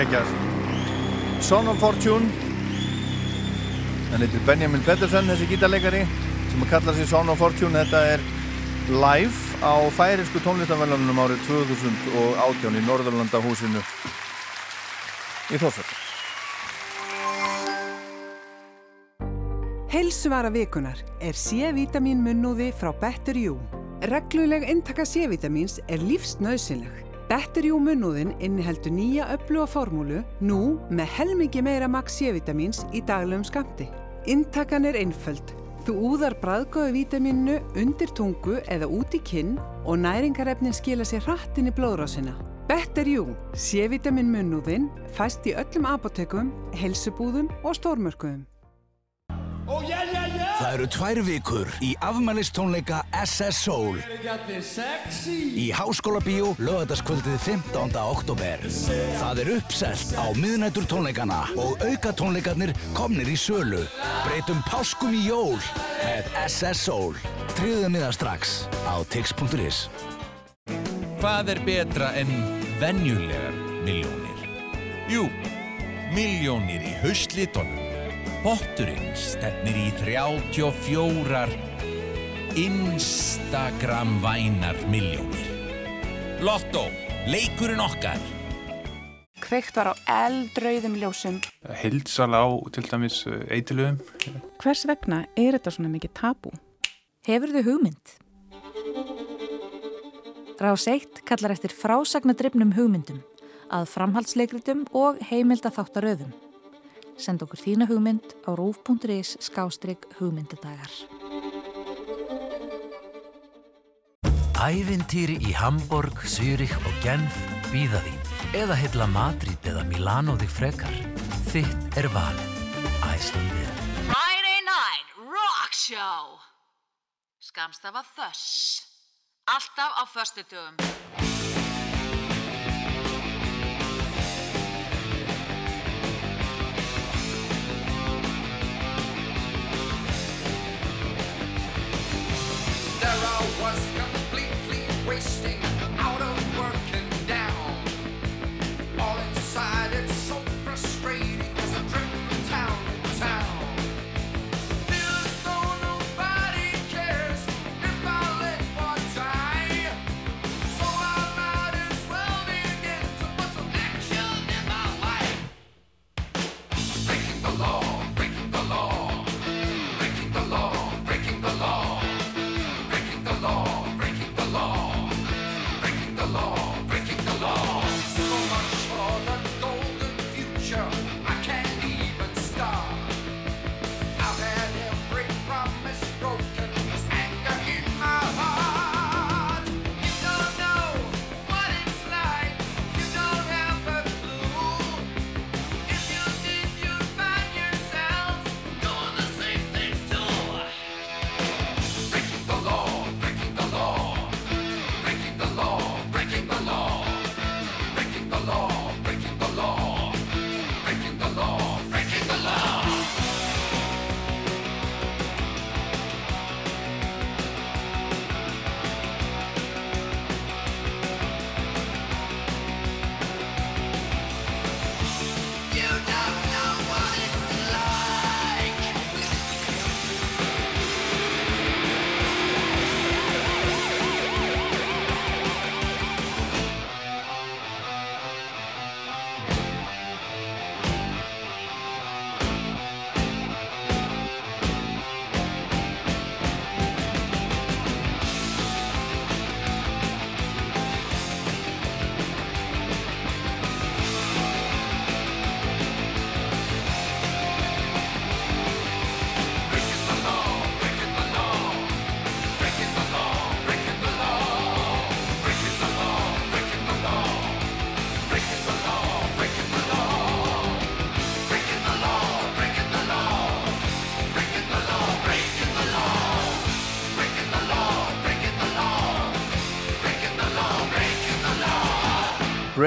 Geggjað. Son of Fortune. Hann heitir Benjamin Pettersson, þessi gítarleikari, sem að kalla sig Son of Fortune. Þetta er live á færinsku tónlistavælunum árið 2018 í Norðurlandahúsinu í Þórsvöld. Heilsuvara vikunar er C-vitamin munnúði frá Better You. Regluleg intaka C-vitamins er lífsnauðsynleg. Better You munnúðin inniheldur nýja öfluga formúlu nú með helmingi meira maks C-vitamins í daglegum skamti. Intakan er einföld. Þú úðar bræðgóðu vítaminu undir tungu eða út í kinn og næringarefnin skila sér hratt inn í blóðrásina. Better You, C-vitamin munnúðin, fæst í öllum apotekum, helsubúðum og stórmörkuðum. Það eru tvær vikur í afmælistónleika SS Soul í Háskóla Bíó lögataskvöldið 15. oktober. Það er uppselt á miðnættur tónleikana og auka tónleikarnir komnir í sölu. Breytum páskum í jól með SS Soul. Tríðum miða strax á tix.is. Hvað er betra en venjulegar miljónir? Jú, miljónir í haustlitunum. Potturinn stefnir í 34 Instagram-vænar miljónir. Lotto, leikurinn okkar. Kveikt var á eldrauðum ljósum. Hildsala á til dæmis eitilöfum. Hvers vegna er þetta svona mikið tabú? Hefur þau hugmynd? Rás 1 kallar eftir frásagnadrifnum hugmyndum að framhaldsleikritum og heimilda þáttaröðum. Send okkur þína hugmynd á rúf.is skástrygg hugmyndadagar. Ævintýri í Hamburg, Zürich og Genf býða þín. Eða heilla Madrid eða Milano þig frekar. Þitt er valið. Æslandir. Friday Night Rock Show Skamstafa Þöss Alltaf á föstudögum There I was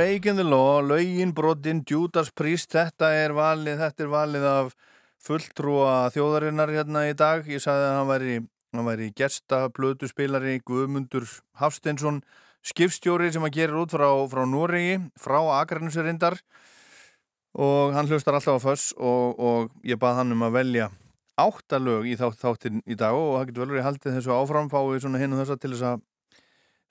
Breaking the Law, Laugin, Brodin, Judas Priest, þetta er valið, þetta er valið af fulltrúa þjóðarinnar hérna í dag. Ég sagði að hann væri, hann væri gesta, blöduspilari, Guðmundur Hafsteinsson, skipstjóri sem að gera út frá, frá Noregi, frá Akranusirindar. og hann hlustar alltaf á föss og, og ég bað hann um að velja átta lög í þátt, þáttin í dag og það getur vel verið haldið þessu áfram fáið svona hinn og þessa til þess að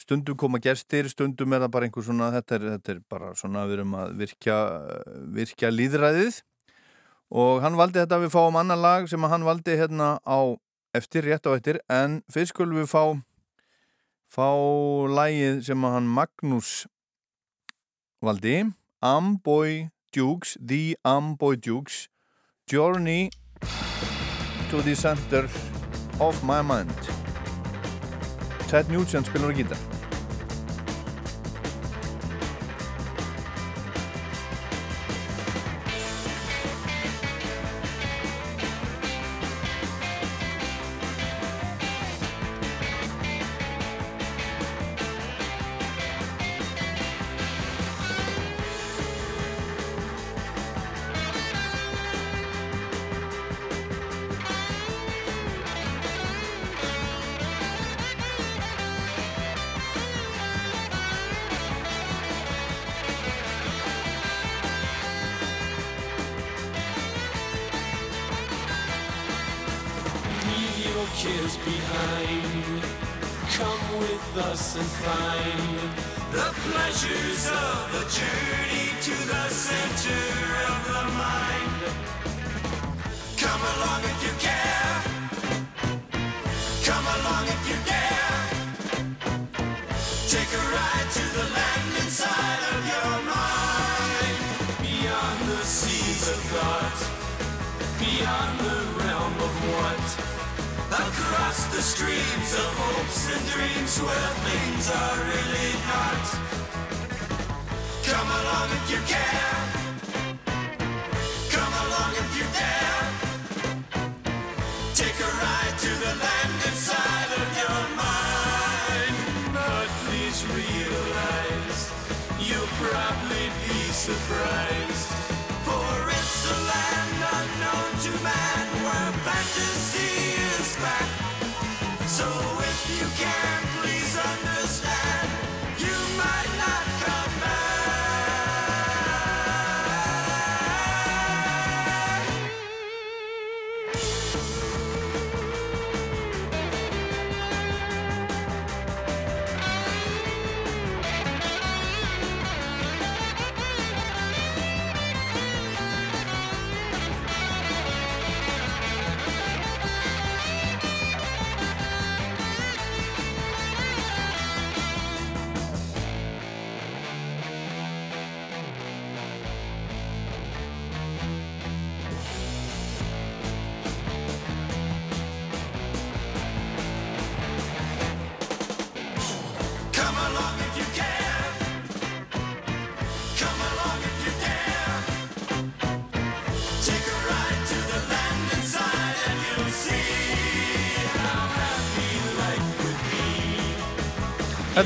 stundum koma gestir, stundum er það bara einhver svona, þetta er, þetta er bara svona við erum að virkja, virkja líðræðið og hann valdi þetta við fáum annan lag sem hann valdi hérna á eftir, rétt á eftir. En fyrst skulum við fá fá lagið sem hann Magnús valdi. Amboy Dukes The Amboy Dukes Journey to the Center of My Mind Ted Nugent spilur á gítar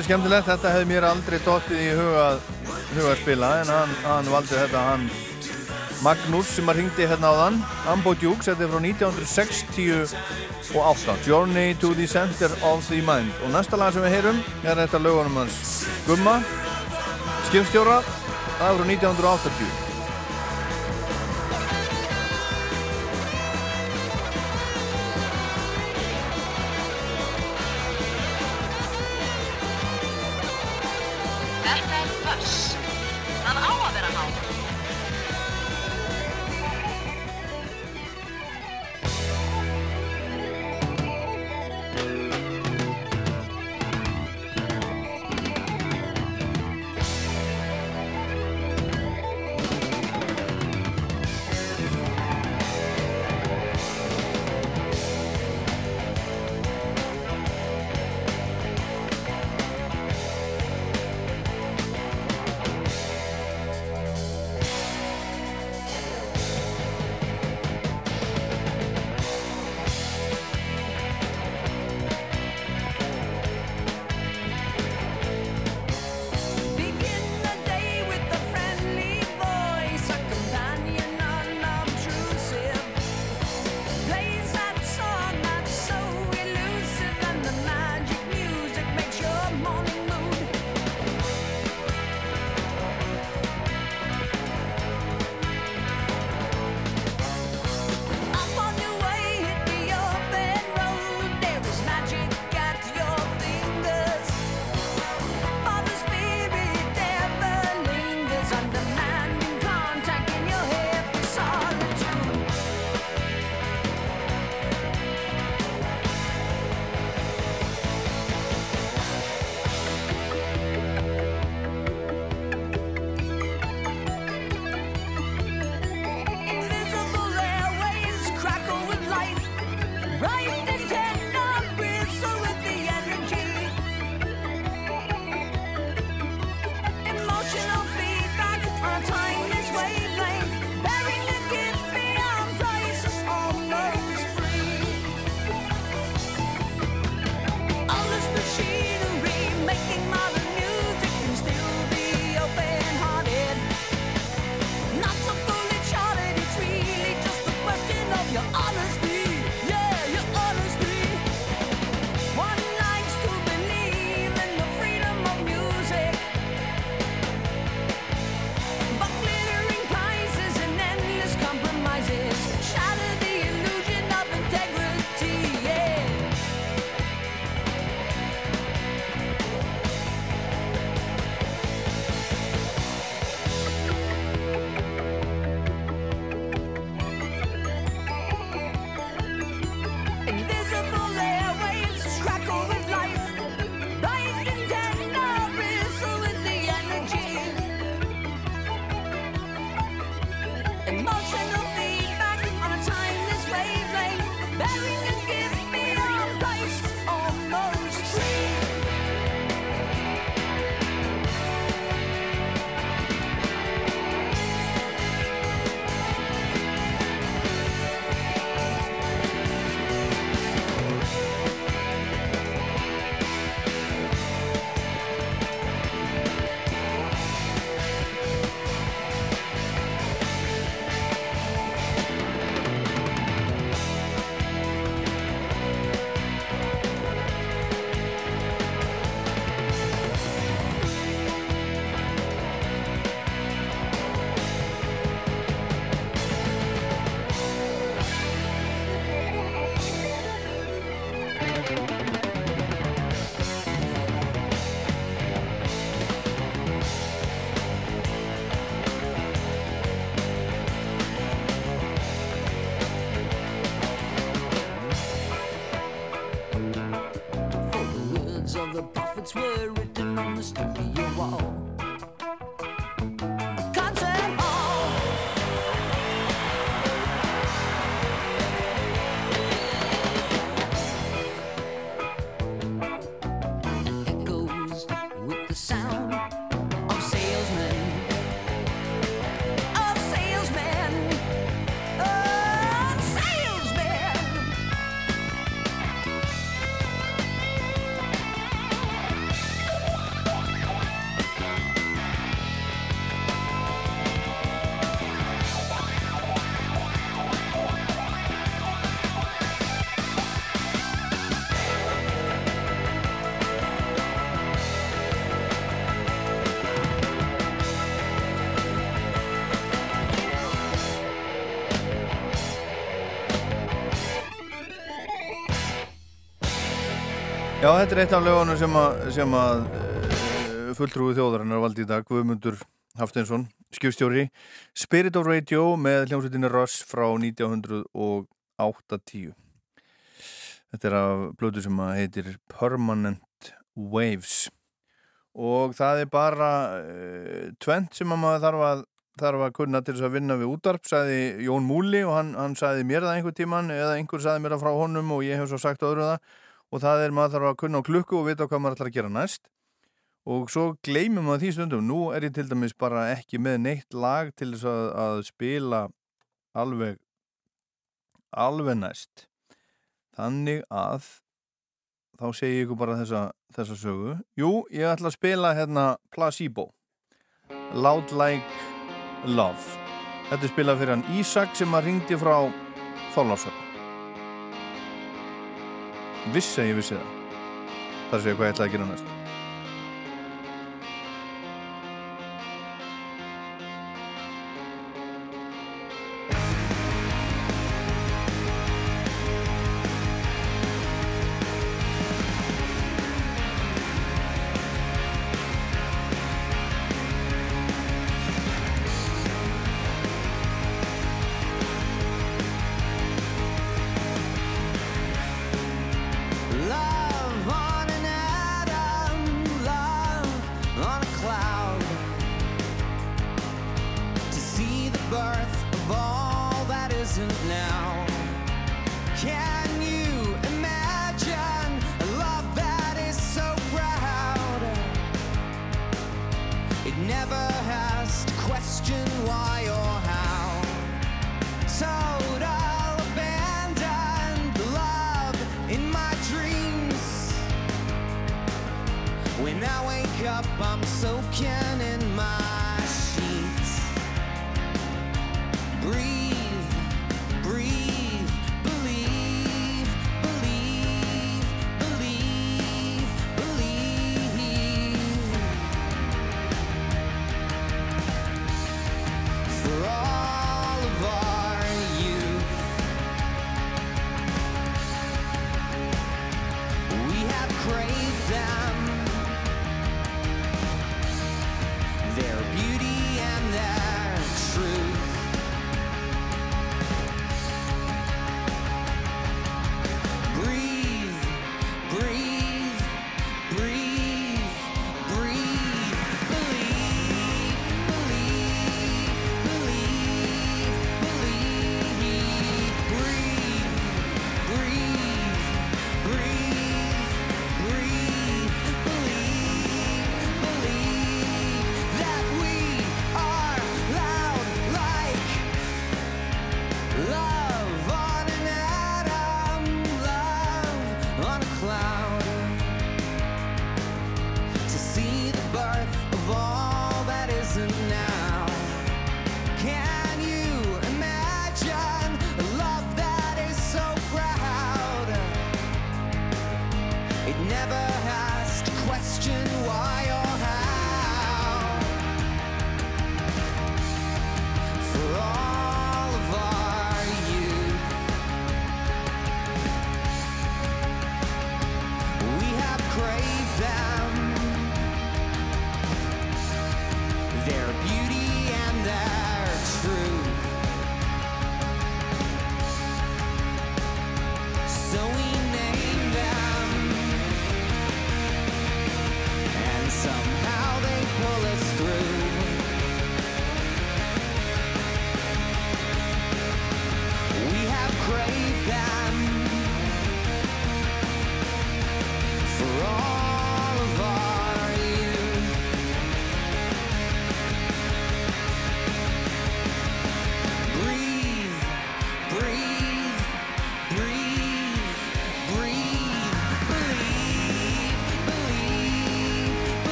Þetta er skemmtilegt, þetta hefði mér aldrei dottið í huga, huga að spila en hann, hann valdi þetta, hann Magnús sem að ringdi hérna á þann Ambo Dukes, þetta er frá 1968 Journey to the Center of the Mind. Og næsta lag sem við heyrum er þetta lögunum hans. Gumma skipstjóra, það er frá 1980 Já, þetta er eitt af lögunum sem að, sem að uh, fulltrúi þjóðarinnar valdi í dag, Guðmundur Hafsteinsson, skipstjóri, Spirit of Radio með hljómsveitinni Russ frá 1980. Þetta er af blödu sem að heitir Permanent Waves og það er bara uh, tvent sem að maður þarf að þarf að kunna til þess að vinna við útarp sagði Jón Múli og hann, hann sagði mér það einhver tíman eða einhver sagði mér það frá honum og ég hef svo sagt öðru það og það er maður þarf að kunna á klukku og vita hvað maður ætlar að gera næst. Og svo gleymum maður því stundum nú er ég til dæmis bara ekki með neitt lag til þess að, að spila alveg alveg næst. Þannig að þá segi ég ykkur bara þessa, þessa sögu. Jú, ég ætla að spila hérna Placebo. Loud Like Love. Þetta er spilað fyrir hann Ísak sem að ringdi frá Þorlársöfn vissi að ég vissi það. Að segja hvað ég ætlaði að gera næst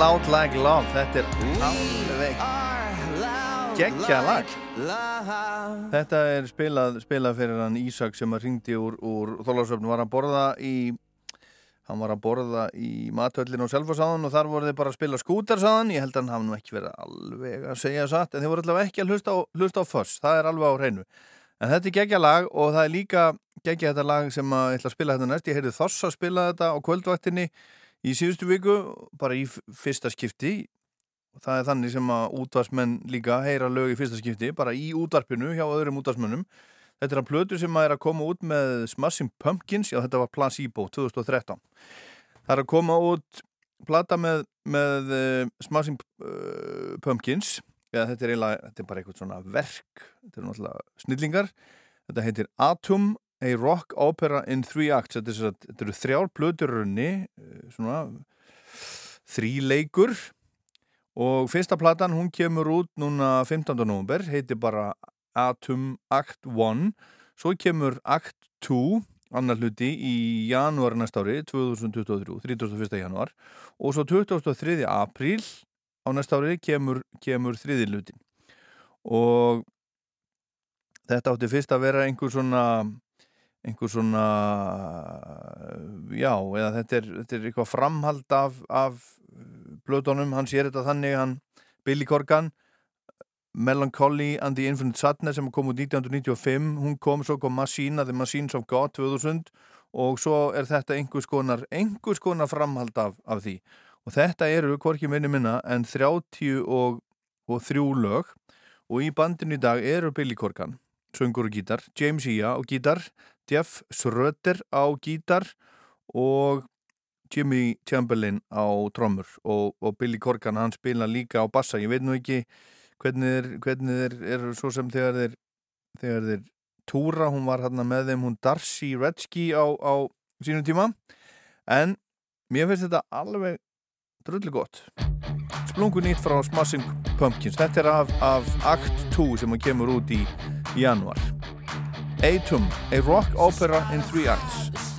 loud like love. Þetta er alveg geggja lag. Þetta er spilað, spilað fyrir hann Ísak sem að ringdi úr, úr Þólarsöfn var að borða í hann var að borða í matvöllin og selfosáðan og þar voru þeir bara að spila skútarsáðan ég held að hann hafði nú ekki verið alveg að segja satt en þeir voru allavega ekki að hlusta á, hlusta á föss það er alveg á hreinu. En þetta er geggja lag og það er líka geggja þetta lag sem að ég ætla að spila þetta næst. Ég heyrði Þoss að spila þetta á kvöldvaktinni í síðustu viku bara í fyrsta skipti það er þannig sem að útvarsmenn líka heyra lög í fyrsta skipti bara í útvarpinu hjá öðrum útvarsmönnum Þetta er að plötu sem að er að koma út með Smashing Pumpkins, já þetta var Placebo 2013. Það er að koma út plata með, með uh, Smashing uh, Pumpkins, já þetta er, eiginlega, þetta er bara eitthvað svona verk, þetta er náttúrulega snillingar. Þetta heitir Atom, a rock opera in three acts, þetta, er, þetta eru þrjár plöturunni, svona þríleikur og fyrsta platan hún kemur út núna 15. november, heitir bara Atom Act 1 svo kemur Act 2 annar hluti í janúar næsta ári 2023, 31. janúar og svo 23. apríl á næsta ári kemur, kemur þriði hluti og þetta átti fyrst að vera einhver svona einhver svona já, eða þetta er, þetta er eitthvað framhald af, af blöðdónum, hann sér þetta þannig hann Billy Corgan Melancholy and the Infinite Sadness sem kom út 1995 hún kom, svo kom Machine, The Machines of God 2000 og svo er þetta einhvers konar, einhvers konar framhald af, af því. Og þetta eru hvorki minni minna en 30 og, og þrjú lög. Og í bandinu í dag eru Billy Corgan söngur og gítar, James Ia á gítar Jeff Schröder á gítar og Jimmy Chamberlain á trommur og, og Billy Corgan hann spila líka á bassa, ég veit nú ekki hvernig þeir, eru svo sem þegar þeir, þegar þeir túra, hún var hérna með þeim hún Darcy Redsky á, á sínum tíma. En mér finnst þetta alveg drullu gott. Splungu nýtt frá Smashing Pumpkins. Þetta er af, af Act 2 sem kemur út í januar Atom, a rock opera in three acts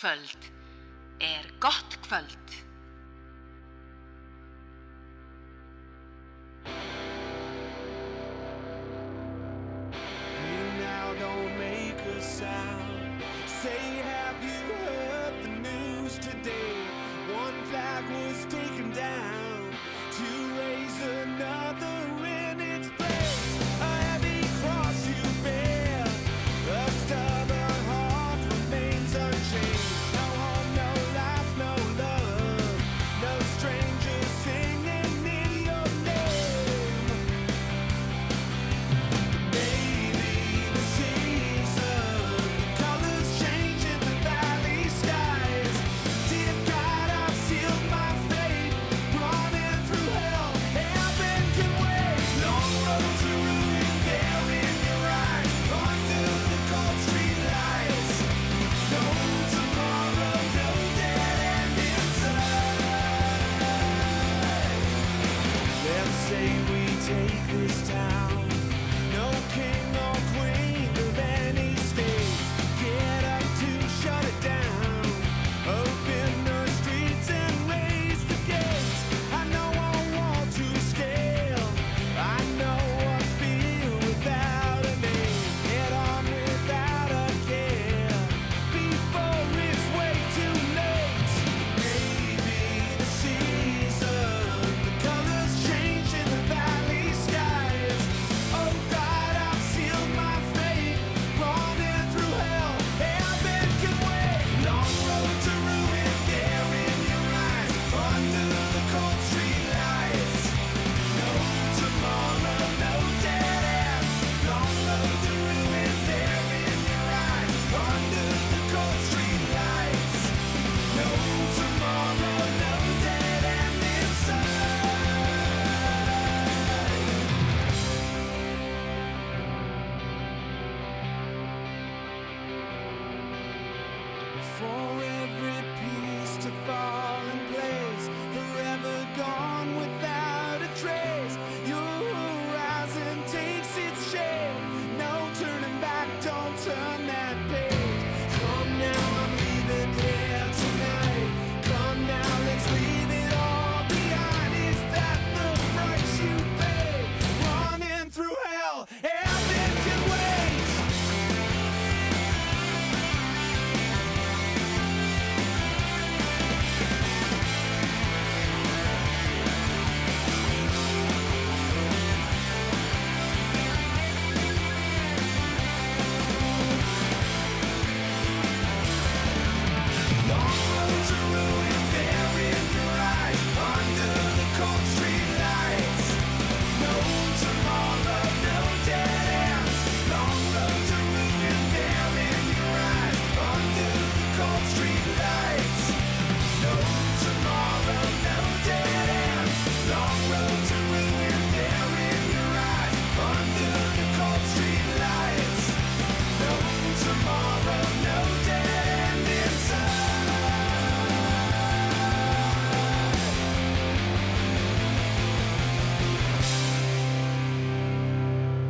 Quelle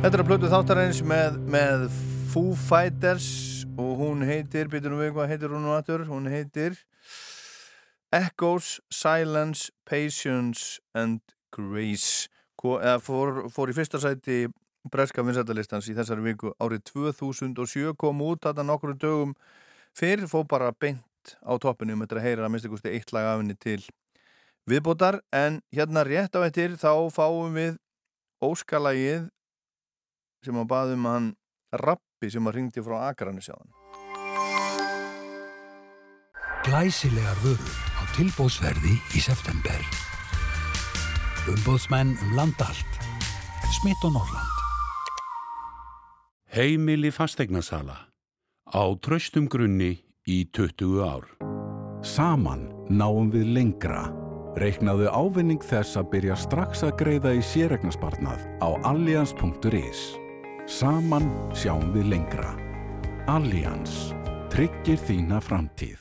Þetta er að plötu þáttarins með, með Foo Fighters og hún heitir, byrjum við hvað heitir hún nú aftur, hún heitir Echoes, Silence, Patience and Grace. Eða fór, fór í fyrsta sæti breska vinsættalistans í þessari viku. Árið 2007 kom út þetta nokkru dögum fyrr fór bara beint á toppinu um þetta að heyra að minnst ykkursti eitt lag af henni til viðbótar. En hérna rétt á eittir þá fáum við óskalagið sem að baðum hann Rappi sem að ringdi frá Akranis á hann Glæsilegar vörur á tilbóðsverði í september. Umbóðsmenn um land allt. Smitt og Norrland. Heimili fastegnarsala á traustum grunni í 20 ár. Saman náum við lengra. Reiknaðu ávinning þess að byrja strax að greiða í sérregnarspartnað á allians.is. Saman sjáum við lengra. Allians. Tryggir þína framtíð.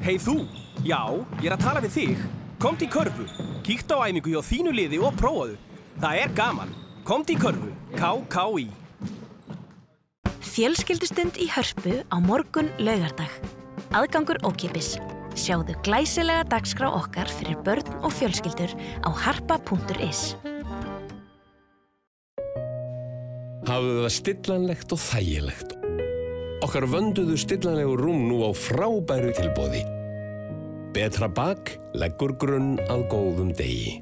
Hei þú! Já, ég er að tala við þig. Komt í körfu. Kíkt á æfingu hjá þínu liði og prófaðu. Það er gaman. Komt í körfu. KKÍ. Fjölskyldustund í hörpu á morgun laugardag. Aðgangur ókipis. Sjáðu glæsilega dagskrá okkar fyrir börn og fjölskyldur á harpa.is. Hafðu það stillanlegt og þægilegt. Okkar vönduðu stillanlegu rúm nú á frábæru tilbóði. Betra bak leggur grunn að góðum degi.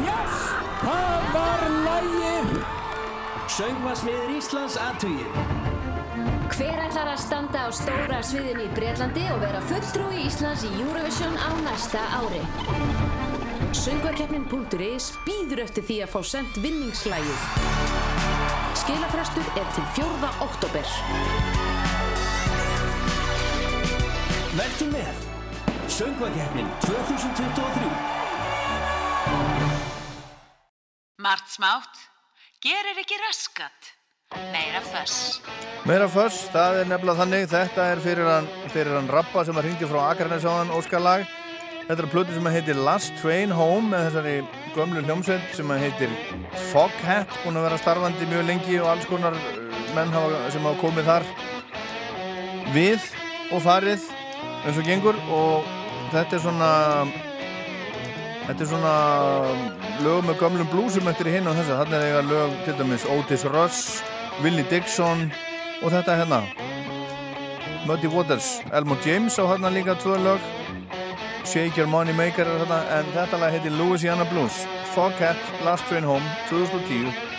Yes! Það var lægið! Söngvarsmiður Íslands aðtugið. Hver ætlar að standa á stóra sviðinu í Breitlandi og vera fulltrúi Íslands í Eurovision á næsta ári? Söngvakeppnin.is býður eftir því að fá sendt vinningslægið. Skilafrestur er til 4. oktober. Vertu með! Söngvakeppnin 2023. Margt smátt, gerir ekki raskat. Meira föss. Meira föss, það er nefnilega þannig, þetta er fyrir hann, fyrir hann Rappa sem að ringdi frá hann Óskarlag. Þetta er plötu sem að heitir Last Train Home með þessari gömlu hljómsveit sem að heitir Foghat, búin að vera starfandi mjög lengi og alls konar uh, menn sem hafa komið þar við og farið eins og gengur og þetta er svona þetta er svona lög með gömlum blúsum eftir hinn og þessa, þarna er eiga lög til dæmis Otis Russ Willie Dixon og þetta hérna. Muddy Waters, Elmo James á hérna líka tvö lög Shake Your Money Maker en þetta lag heitir Louisiana Blues. Foghat, Last Train Home 2010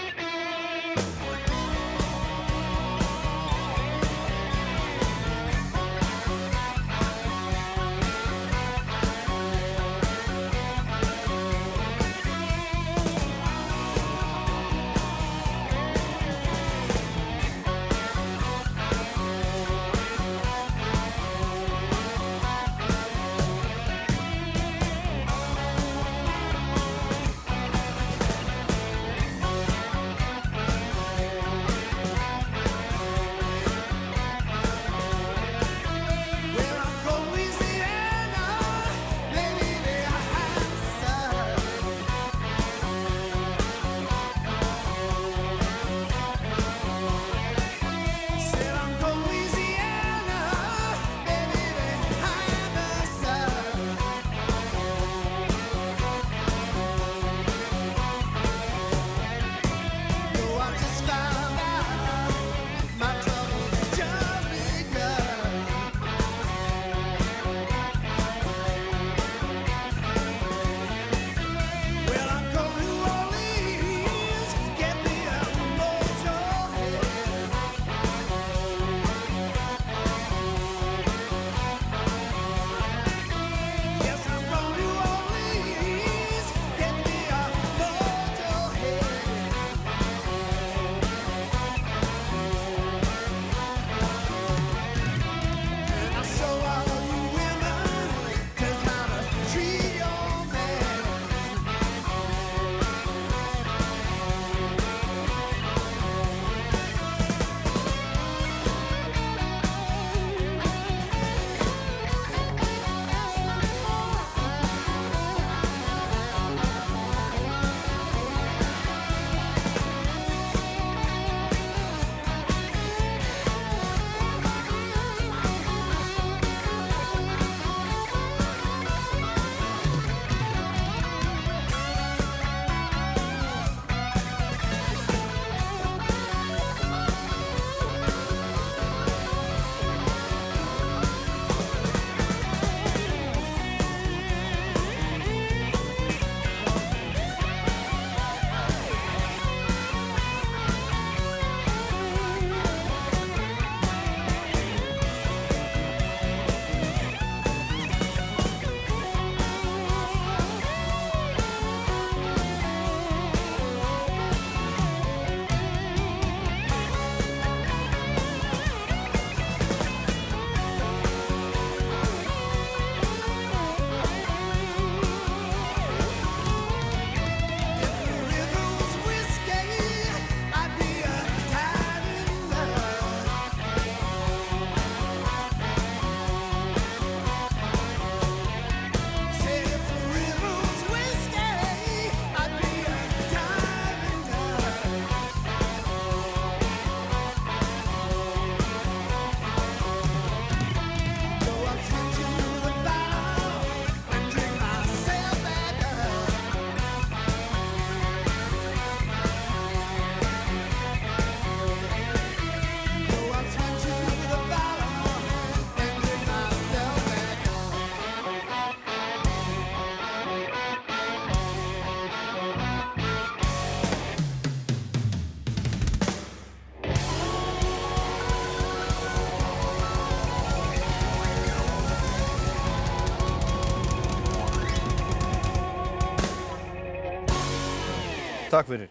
Takk fyrir.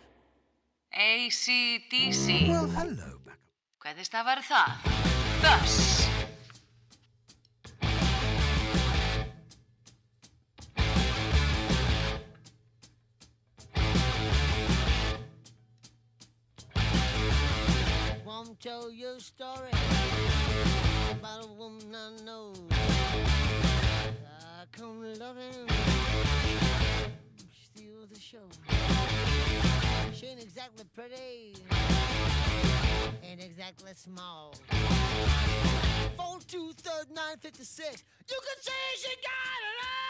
ACDC. Well, hello. Hvernig stafaru það? 956. You can say she got it! Eh?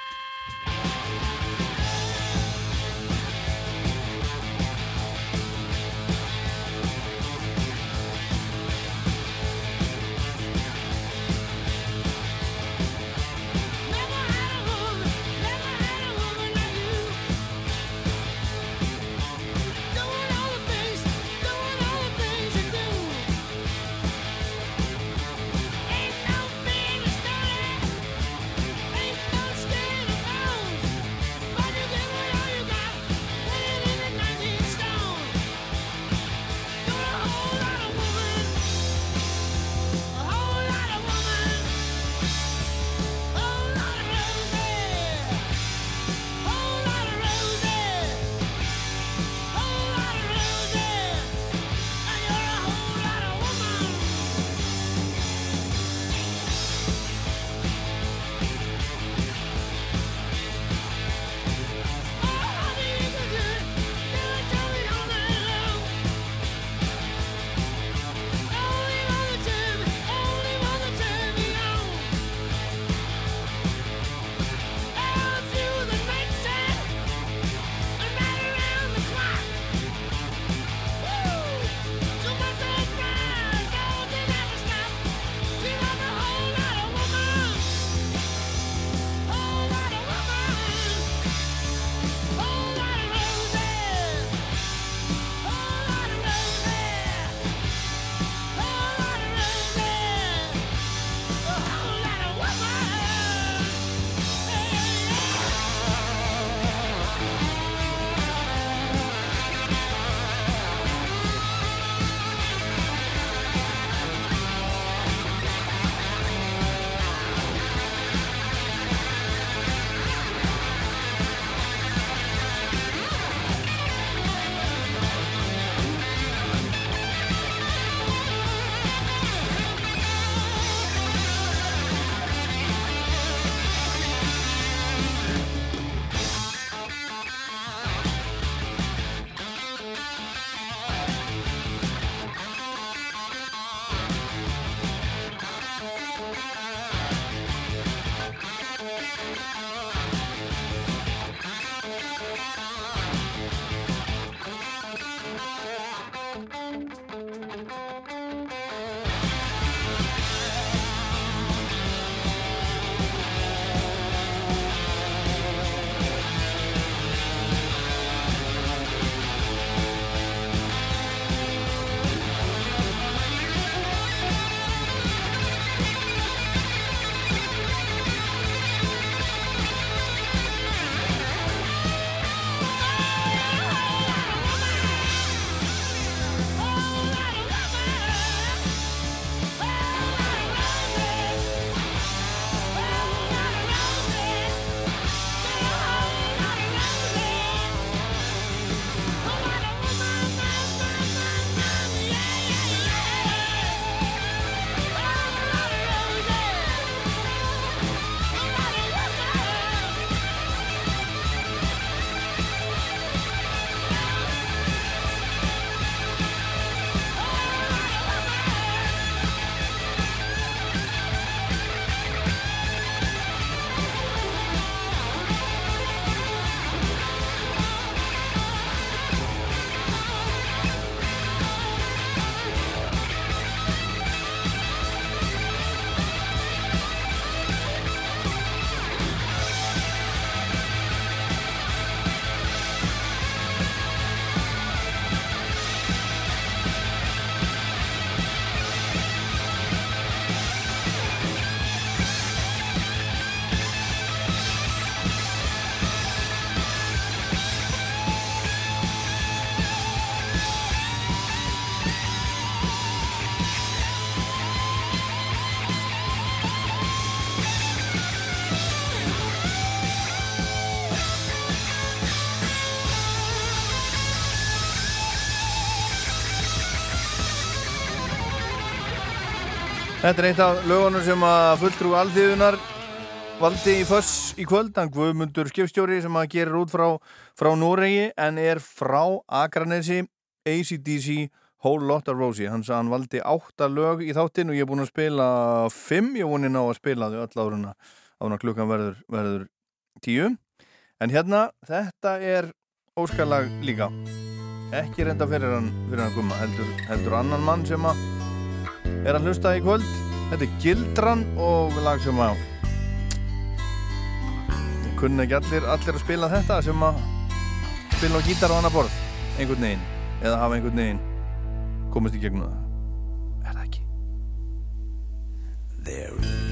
Þetta er eitt af lögunum sem að fulltrú alþýðunar valdi í föss í kvöld, hann Guðmundur skipstjóri sem að gerir út frá, frá Noregi en er frá Akranesi. ACDC Whole Lotta Rosie, hann sagði hann valdi átta lög í þáttinn og ég er búin að spila fimm, ég er búin að spila þau öll áruna ána klukkan verður, verður tíu. En hérna, þetta er óskalag líka. Ekki reynda fyrir hann, fyrir hann gumma heldur, heldur annan mann sem að er að hlusta í kvöld. Þetta er Gildran og lag sem að kunna ekki allir, allir að spila þetta sem að spila á gítar á annar borð. Einhvern veginn, eða hafa einhvern veginn komist í gegnum það. Er það ekki? There is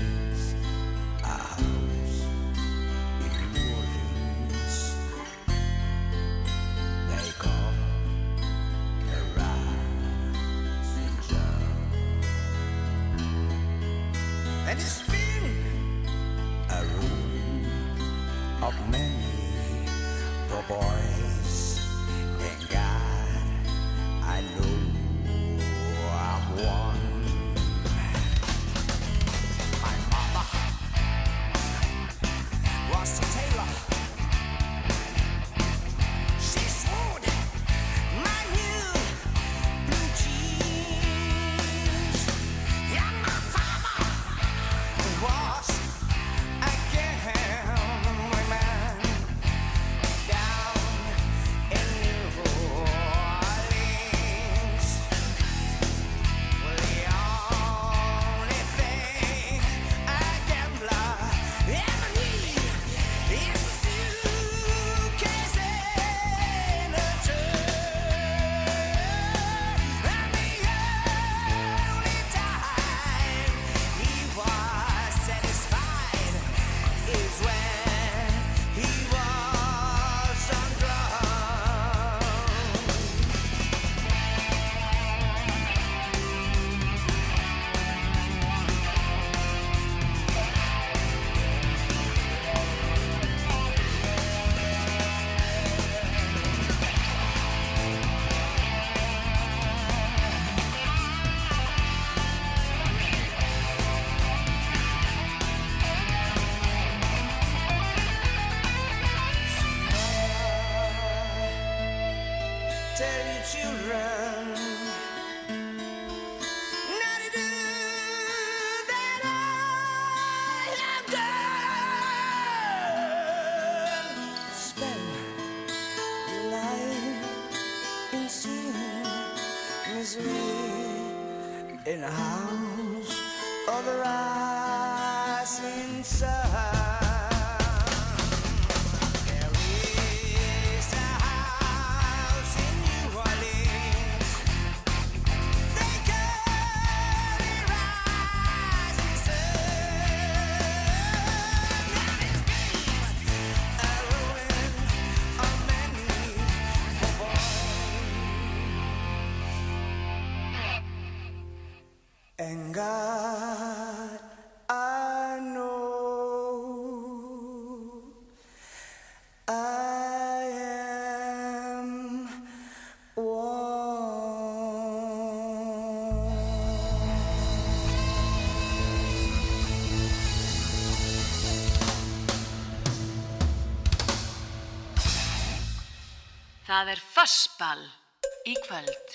Það er fossball í kvöld.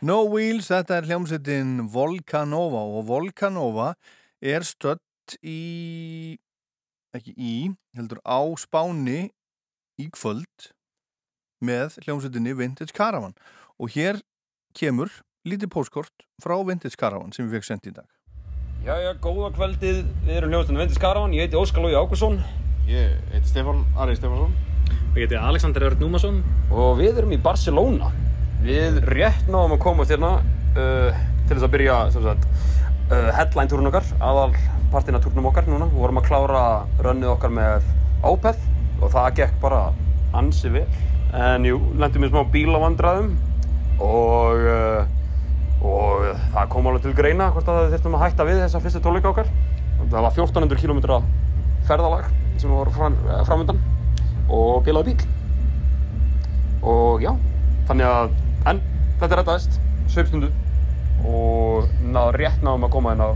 No Wheels, þetta er hljómsveitin Volcanova og Volcanova er stött í, ekki í, heldur á Spáni í kvöld með hljómsveitinni Vintage Caravan. Og hér kemur lítið póskort frá Vintage Caravan sem við fekk sendt í dag. Jæja, góða kvöldið, við erum hljóðstunni Vendis Karavan, ég heiti Óskar Lógi Ákusson Ég heiti Stefán Ari Stefánsson. Og ég heiti Alexander Örn Númason og við erum í Barcelona Við rétt náðum að koma þérna uh, til þess að byrja sagt, uh, headline túrun okkar, aðal partina túrnum okkar núna. Við vorum að klára rönnið okkar með Opeth og það gekk bara ansi vel. En jú, lendum í smá bílavandræðum og uh, og það kom alveg til greina hvort að við þurftum að hætta við þessa fyrstu tónleika okkar. Það var 1400 km ferðalag sem var fram, framöndan og bilaði bíl og já þannig að, en þetta er rettaðist sveipstundu og náðu rétt náðum að koma inn á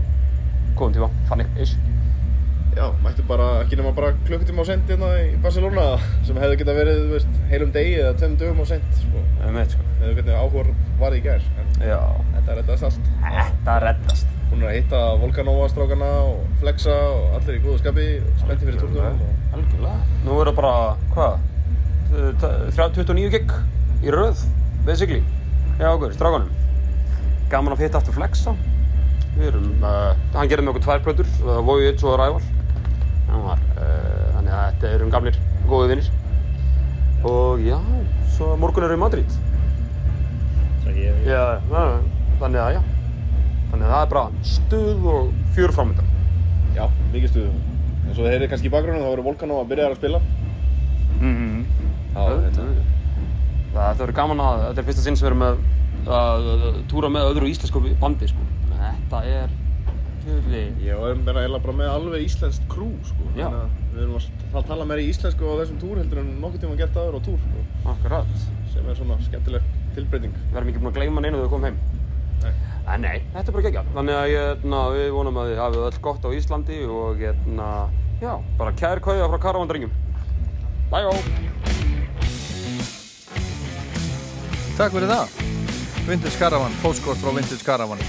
góðum tíma, þannig ish. Já, mættu bara, ekki nema bara klukkutíma á sent hérna í Barcelona sem hefði geta verið, veist, heilum degi eða tveim dögum á sent sko. Ég veit, sko Eða hvernig áhuga var í gær en Já. Þetta reddast allt. Þetta reddast. Hún er að hitta Volcanova strákana og Flexa og allir í góðu skapi og spennti fyrir túrnum og Algjörlega. Nú er það bara, hvað, 29 gig í röð, basically. Já, okkur, strákanum Gaman að hitta aftur Flexa Við erum, uh, hann gerði með okkur tvær plötur, uh, Voyage og Rival. Var, uh, Þannig að þetta erum gamlir góðu vinnir Og já, svo morgun erum við í Madrid. Já, já, þannig að já. Þannig að það er bara stuð og fjör framöndan Já, mikið stuðum En svo þeir eru kannski í bakgrunum, þá verður Volcanova að byrja að spila. Mhm. Já, þetta Það verður gaman að, þetta er fyrsta sinn sem við erum að, að túra með öðru íslensku bandi sko. Þannig að Þetta er við erum bara með alveg íslenskt krú, sko. Við erum að að tala meira í íslensku á þessum túr heldur en nokkuð tíma gert aður á túr, sko. Akkurat. Sem er svona skemmtileg tilbreyting. Við erum ekki búin að gleyma neina þegar við komum heim. Nei. En nei, þetta er bara geggjað. Þannig að ég, na, við vonum að þið hafið öll gott á Íslandi og hérna, já, bara kær kvæða frá Karavandrengjum. Bæjó Takk fyrir það. Vintage Caravan, póskort frá Vintage Caravan.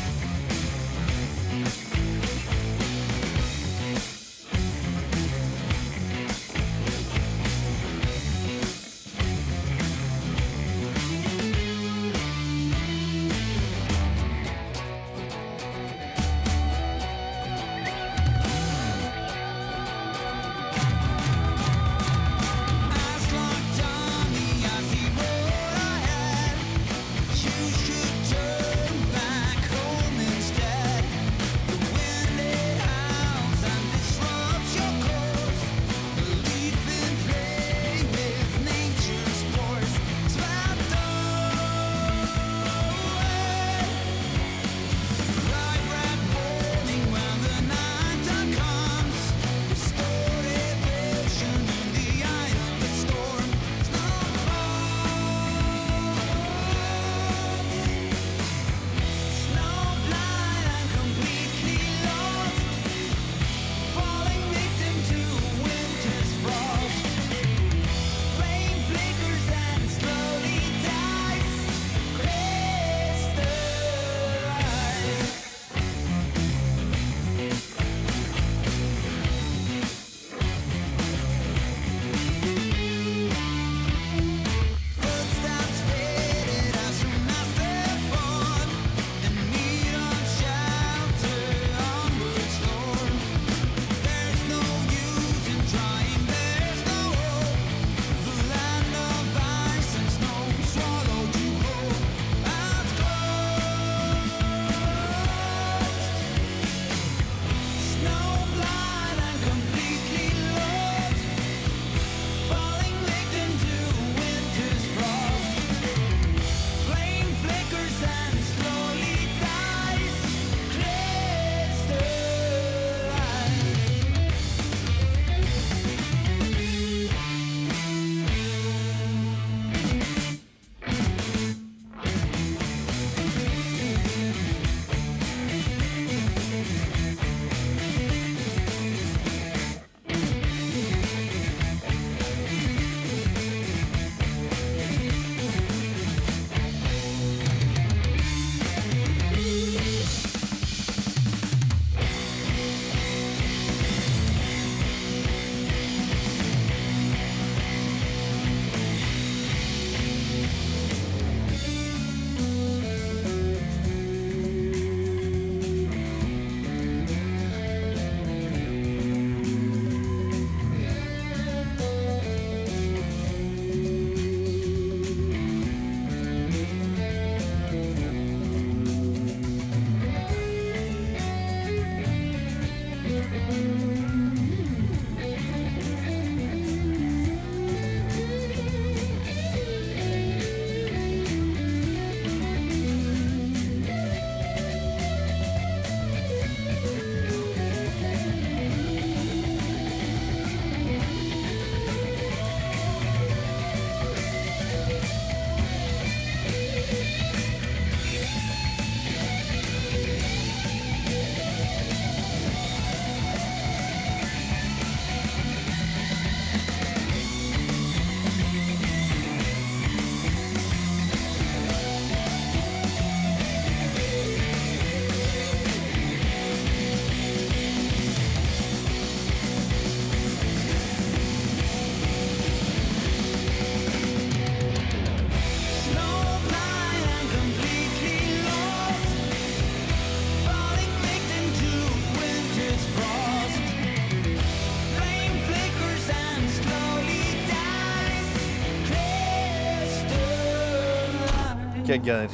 Geggjaðir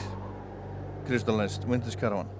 Crystallized Vintage Caravan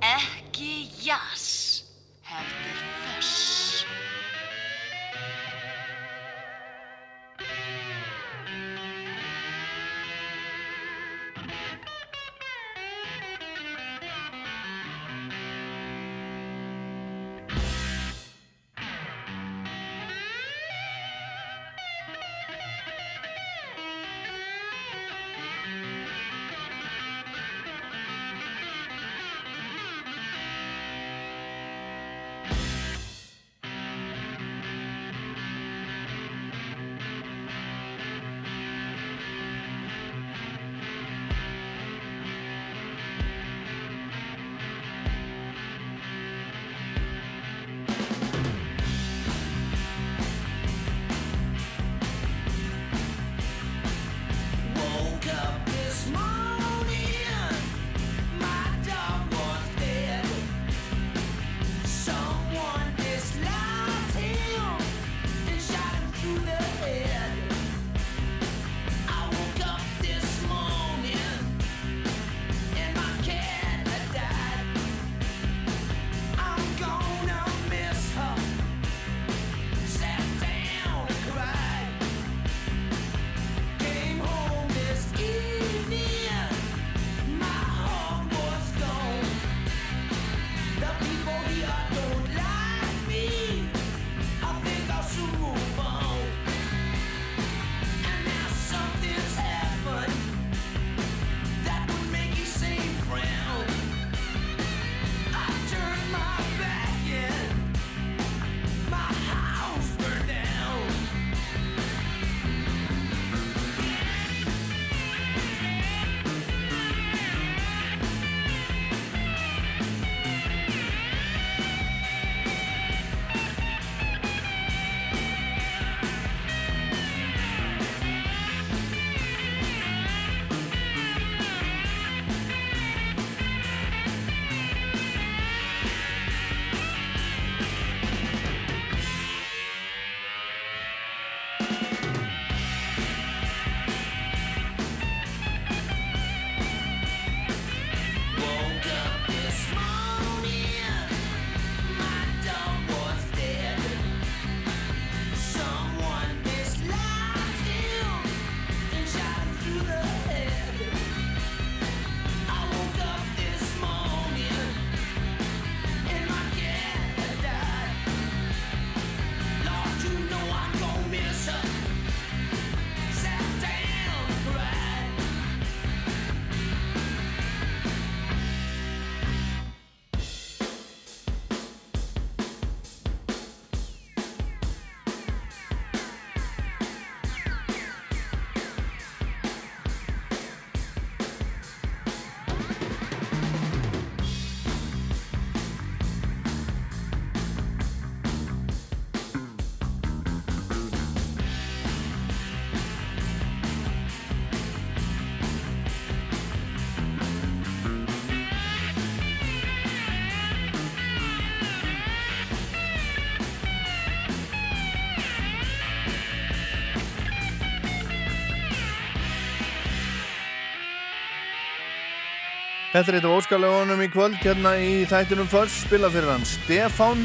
Þetta er eitt af óskalögunum í kvöld hérna í þættinum First spila fyrir hann Stefán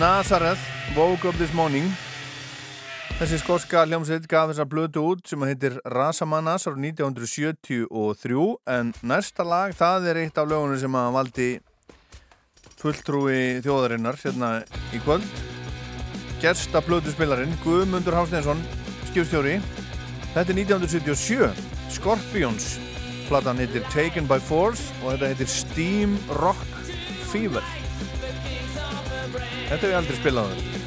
Nazareth Woke Up This Morning. Þessi skorska hljómsveit gaf þessa blötu út sem heitir Rasamanas árið 1973 en næsta lag það er eitt af lögunum sem að valdi fulltrúi þjóðarinnar hérna í kvöld. Gersta blötu spilarinn Guðmundur Hafsteinsson skjöfstjóri Þetta er 1977 Scorpions Platan heitir Taken by Force og þetta heitir Steam Rock Fever. Þetta hef ég aldrei spilað á þér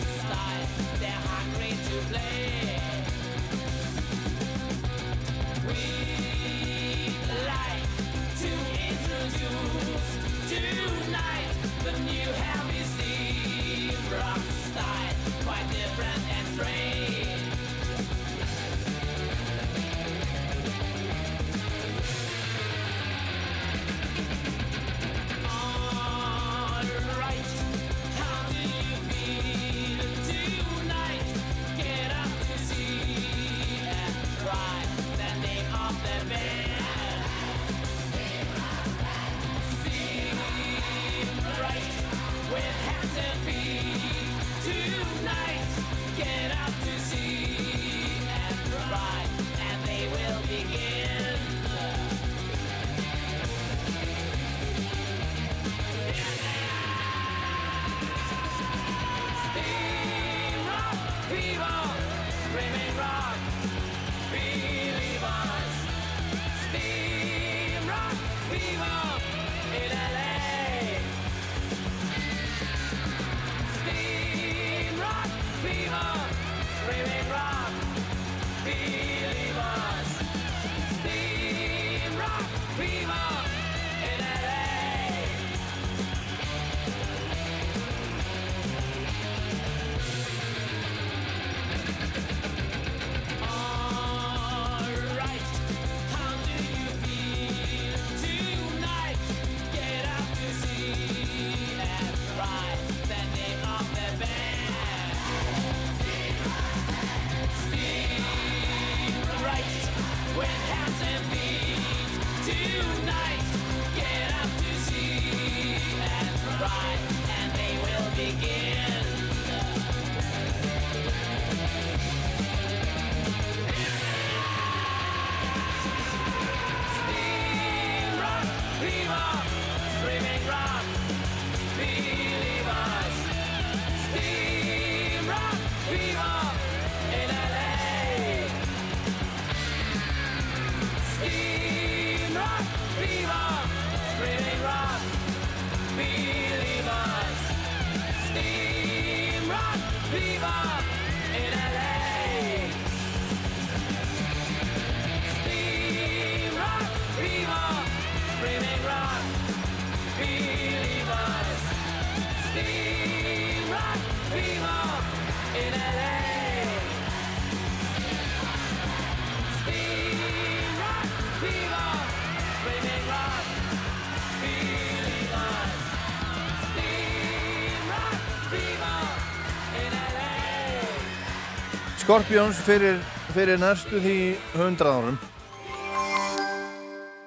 Scorpions fyrir, fyrir næstu því 100 árum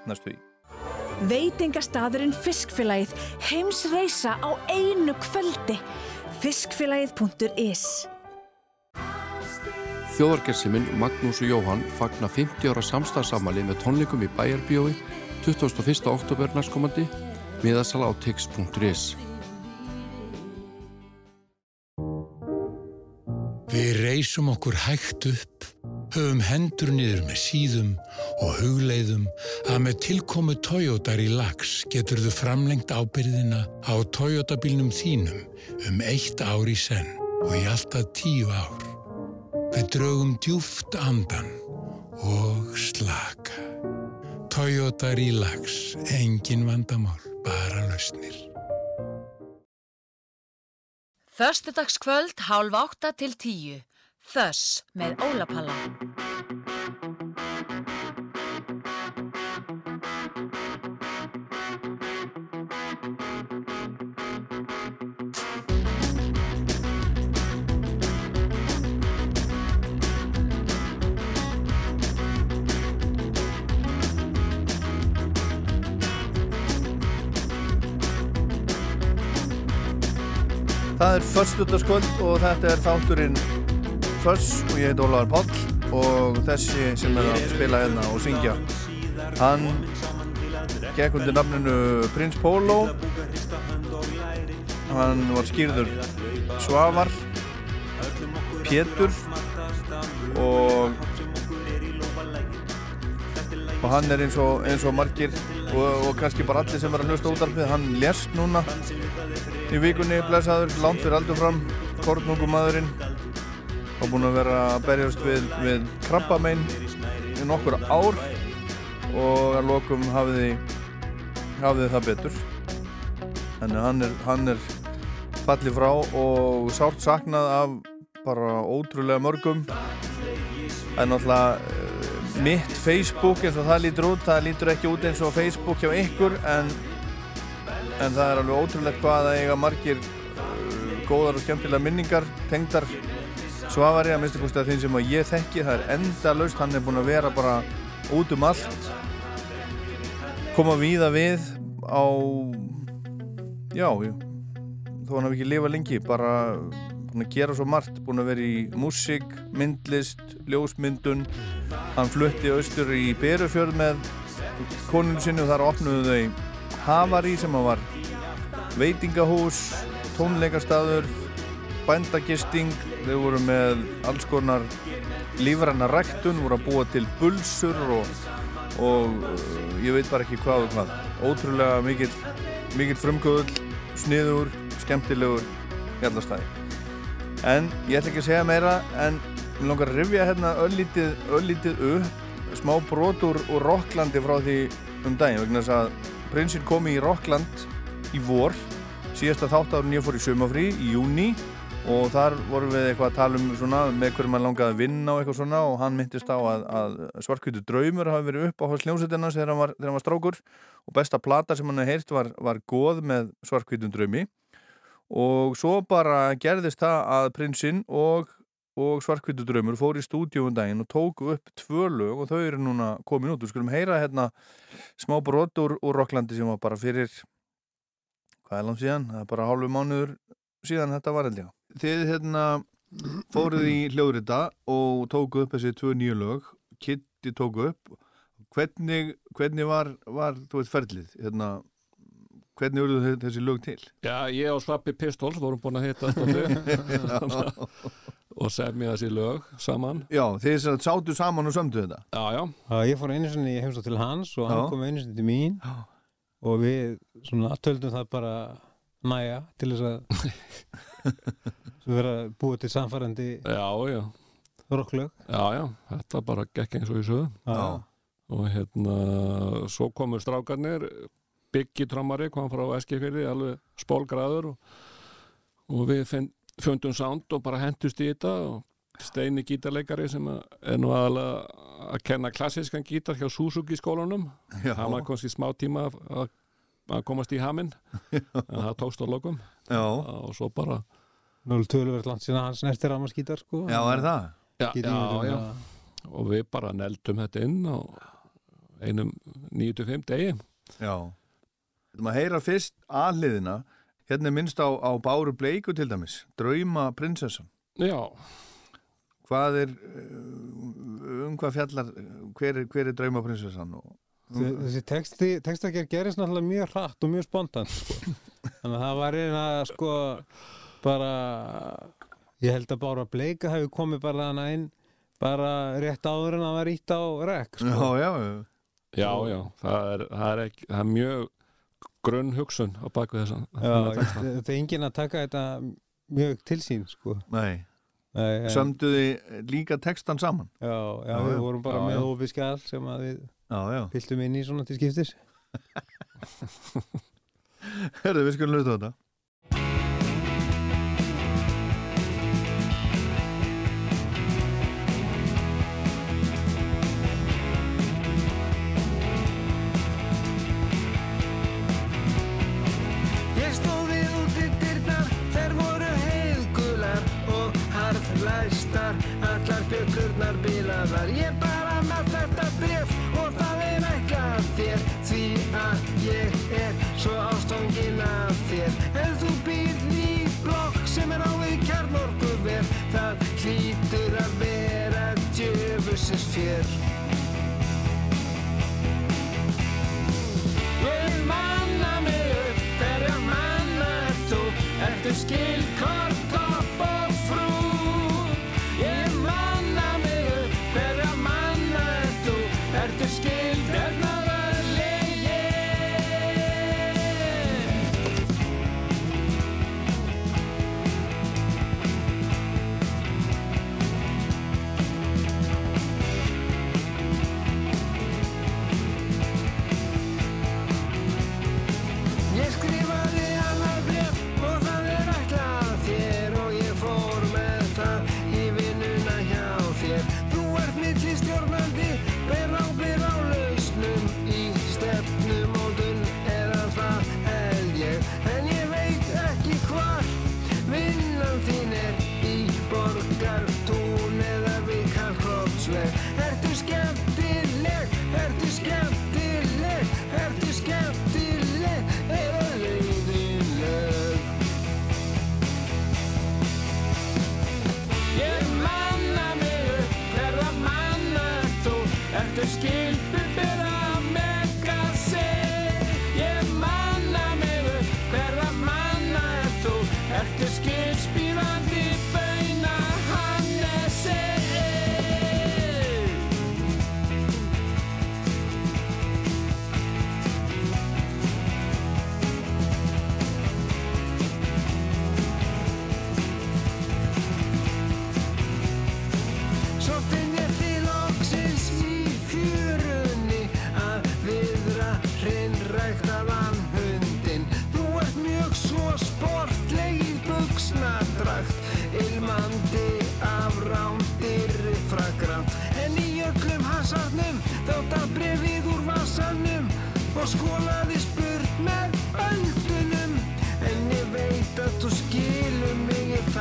næstu því Veitingastaðurinn Fiskfélagið heimsreisa á einu kvöldi. Fiskfélagið.is Þjóðargersiminn Magnús og Jóhann fagna 50 ára samstagsamali með tónleikum í Bæjarbíói 21. oktober næstkomandi miðasala á tix.is Við reysum okkur hægt upp, höfum hendur niður með síðum og hugleiðum að með tilkomu Toyota Relax getur þú framlengt ábyrðina á Toyota bílnum þínum um eitt ár í senn og í alltaf tíu ár. Við draugum djúft andan og slaka. Toyota Relax, engin vandamál, bara lausnir. Föstudagskvöld hálf átta til tíu. Þöss með Ólapalla. Það er förstutaskvöld og þetta er þátturinn Föss og ég heit Ólaður Páll og þessi sem er að spila hérna og syngja hann gekk undir nafninu Prins Pólo hann var skýrður Svavar Pétur og og hann er eins og, eins og margir og, og kannski bara allir sem er að hlusta útarpið hann lést núna í vikunni blessaður, langt fyrir aldur fram kornungum maðurinn og búinn að vera að berjast við, við krabbamein í nokkur ár og að lokum hafiði hafiði það betur. Þannig hann er, hann er fallið frá og sárt saknað af bara ótrúlega mörgum. Það er náttúrulega uh, mitt Facebook eins og það lítur út það lítur ekki út eins og Facebook hjá ykkur en, en það er alveg ótrúlegt hvað það eiga margir uh, góðar og skemmtilega minningar tengdar. Svavari að minnstu kosti að þeim sem að ég þekki það er enda laust, hann er búinn að vera bara út um allt. Koma víða við á já, þó hann hafi ekki lifað lengi bara búinn að gera svo margt búinn að vera í músík, myndlist ljósmyndun. Hann flutti austur í Berufjörð með koninu sinni og þar opnuðu þau Havari sem var veitingahús tónleikastaður bændagisting. Þau voru með alls konar lífræna ræktun voru að búa til bulsur og, og uh, ég veit bara ekki hvað og hvað. Ótrúlega mikill mikill frumkvöðul, sniður skemmtilegur hjallastæði en ég ætla ekki að segja meira en mér langar að rifja hérna öllítið, öllítið upp smá brot úr, úr Rocklandi frá því um daginn vegna þess að prinsinn kom í Rockland í vor síðasta þáttárun ég fór í sumafrí í júni og þar vorum við eitthvað að tala um svona með hverju maður langaði að vinna og eitthvað svona og hann myndist á að, að svarkvítu draumur hafi verið upp á hans hljómsveitina þegar hann var, var strákur og besta plata sem hann hefði heyrt var, var goð með svarkvítum draumi og svo bara gerðist það að prinsinn og, og Svarkvítu draumur fór í stúdíu um daginn og tóku upp tvö lög og þau eru núna komin út. Við skulum heyra hérna smá brot úr, úr Rocklandi sem var bara fyrir hvað er langt síðan? Það er bara hálfu mánuður síðan þetta var ég. Þið hérna fóruð í hljóðrita og tóku upp þessi tvö nýju lög Kitty tóku upp hvernig, hvernig var, var þú veit ferlið hérna, hvernig voru þessi lög til? Já, ég og Svappi Pistols vorum búin að hitta þetta [LAUGHS] [LAUGHS] og semja þessi lög saman. Já, þið sem sátu saman og sömdu þetta. Já, já. Já, ég fór einu sinni í heimsótt til hans og hann Já. kom einu sinni til mín Já. og við svona töldum það bara næja til þess að [LAUGHS] svo vera að búa til samfærandi Já, já. rocklög. Já, já, þetta bara gekk eins og í sögum Já. og hérna svo komur strákarnir Biggi trommari kom frá Eskifyrði alveg spólgraður og, og við finn, fundum sound og bara hendust í þetta og Steini gítarleikari sem að- er nú aðalega að kenna klassískan gítar hjá Suzuki skólanum. Hann var kannski smá tíma að- að að komast í haminn [LAUGHS] en það tókst á lokum. Já. og svo bara Nú er töluvert langt síðan hans næstir ramaskítar sko. Já, er það? Já, já, við já. og við bara neldum þetta inn á einum 9-5 degi. Já. Þetta maður heyra fyrst aðliðina hérna er minnst á, á Báru Bleiku til dæmis Drauma prinsessan Já Hvað er uh, um hvað fjallar hver er, hver er Drauma prinsessan Þessi texti, textagerð gerist náttúrulega mjög hratt og mjög spontant sko. [LAUGHS] þannig að það var eina sko bara ég held að Bára Bleika hefur komið bara þannig inn bara rétt áður en það var ítt á rekk sko. Já, já, já Já, já, það er, það er, ekki, það er mjög grunn hugsun á baku þessan þetta er enginn að taka þetta mjög til sín sko. Nei, Nei en- Sömduði líka textan saman Já, já, Já, við já. vorum bara Já, með já. opið skjál sem að við Já, já piltum inn í svona til skiptis [LAUGHS] Herðu, við skulum hlusta á þetta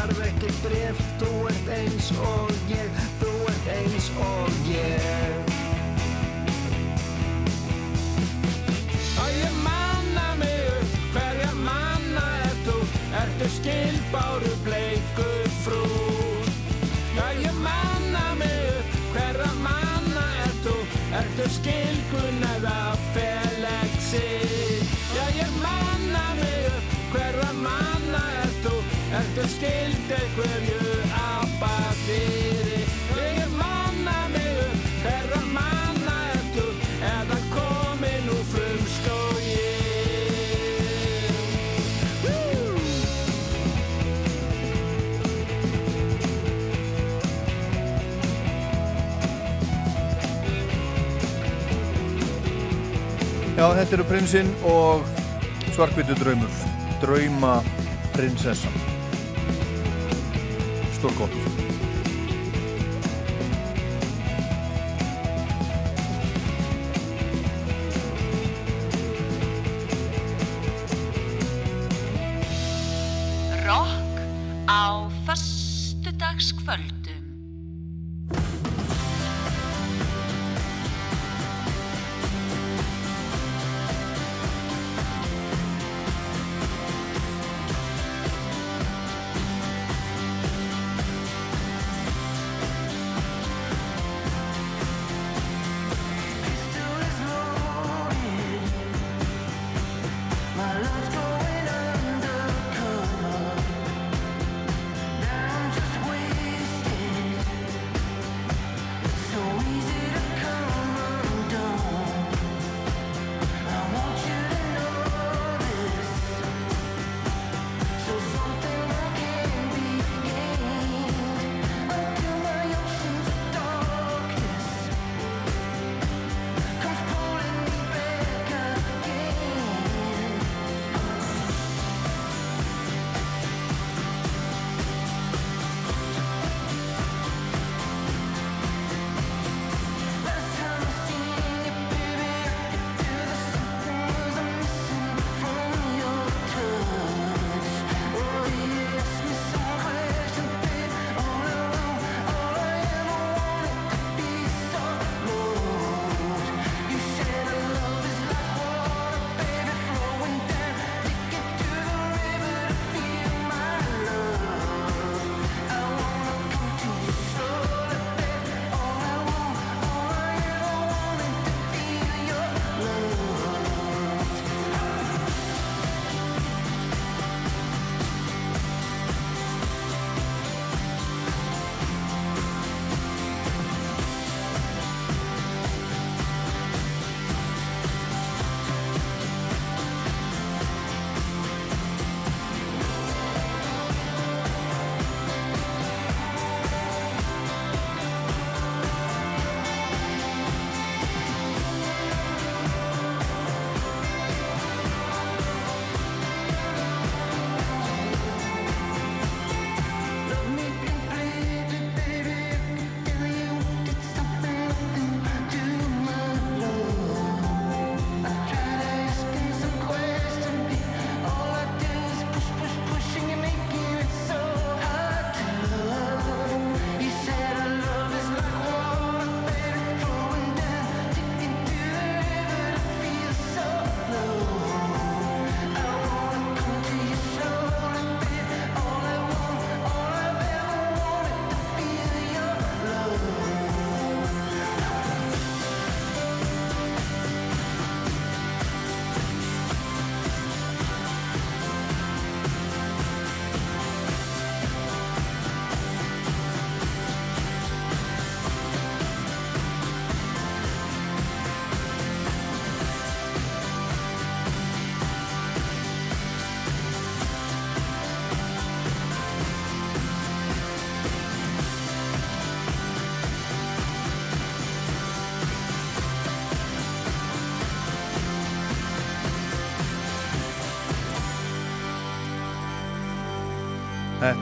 þarf ekki bref Þú ert eins og ég Þú ert eins og ég Að ég manna mig upp, hverja manna er þú? Ertu skilbáru bleiku frú? Að ég manna mig upp, hverja manna er þú? Ertu skilgun Ertu skild einhverju apa fyrir? Ég manna mig upp, hverja manna þú? Eða komin úr frumskógi? Já, þetta eru prinsinn og svarkvitu draumur. Drauma prinsessan. 足够。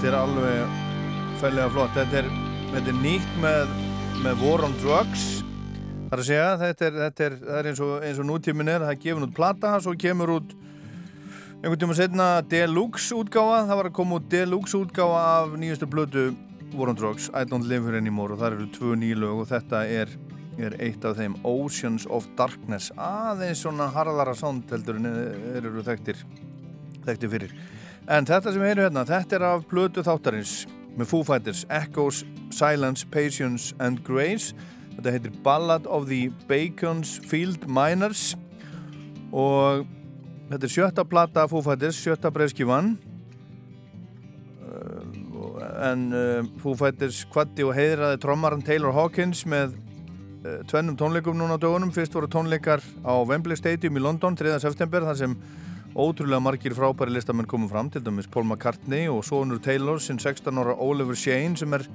Þetta er alveg fællega flott. Þetta er, þetta er nýtt með, með War on Drugs. Það er að segja, þetta er, þetta er, það er eins, og, og nútímin er, það er gefin út plata, svo kemur út Einhvern tíma setna Deluxe útgáfa, það var að koma út Deluxe útgáfa af nýjustu blödu War on Drugs, I Don't Live Here Anymore og það eru tvö nýlög og þetta er, er eitt af þeim Oceans of Darkness aðeins svona harðara sound heldur en eru þekktir þekktir fyrir. En þetta sem við heyrum hérna, þetta er af blödu þáttarins með Foo Fighters, Echoes, Silence, Patience and Grace. Þetta heitir Ballad of the Bacons Field Miners. Og þetta er sjötta plata Foo Fighters, sjötta breyskífan en uh, Foo Fighters kvatti og heiðraði trommaran Taylor Hawkins með uh, tvennum tónleikum núna á dögunum. Fyrst voru tónleikar á Wembley Stadium í London 3. september þar sem ótrúlega margir frábæri listamenn komum fram til dæmis Paul McCartney og sonur Taylor sinn 16 ára Oliver Shane sem er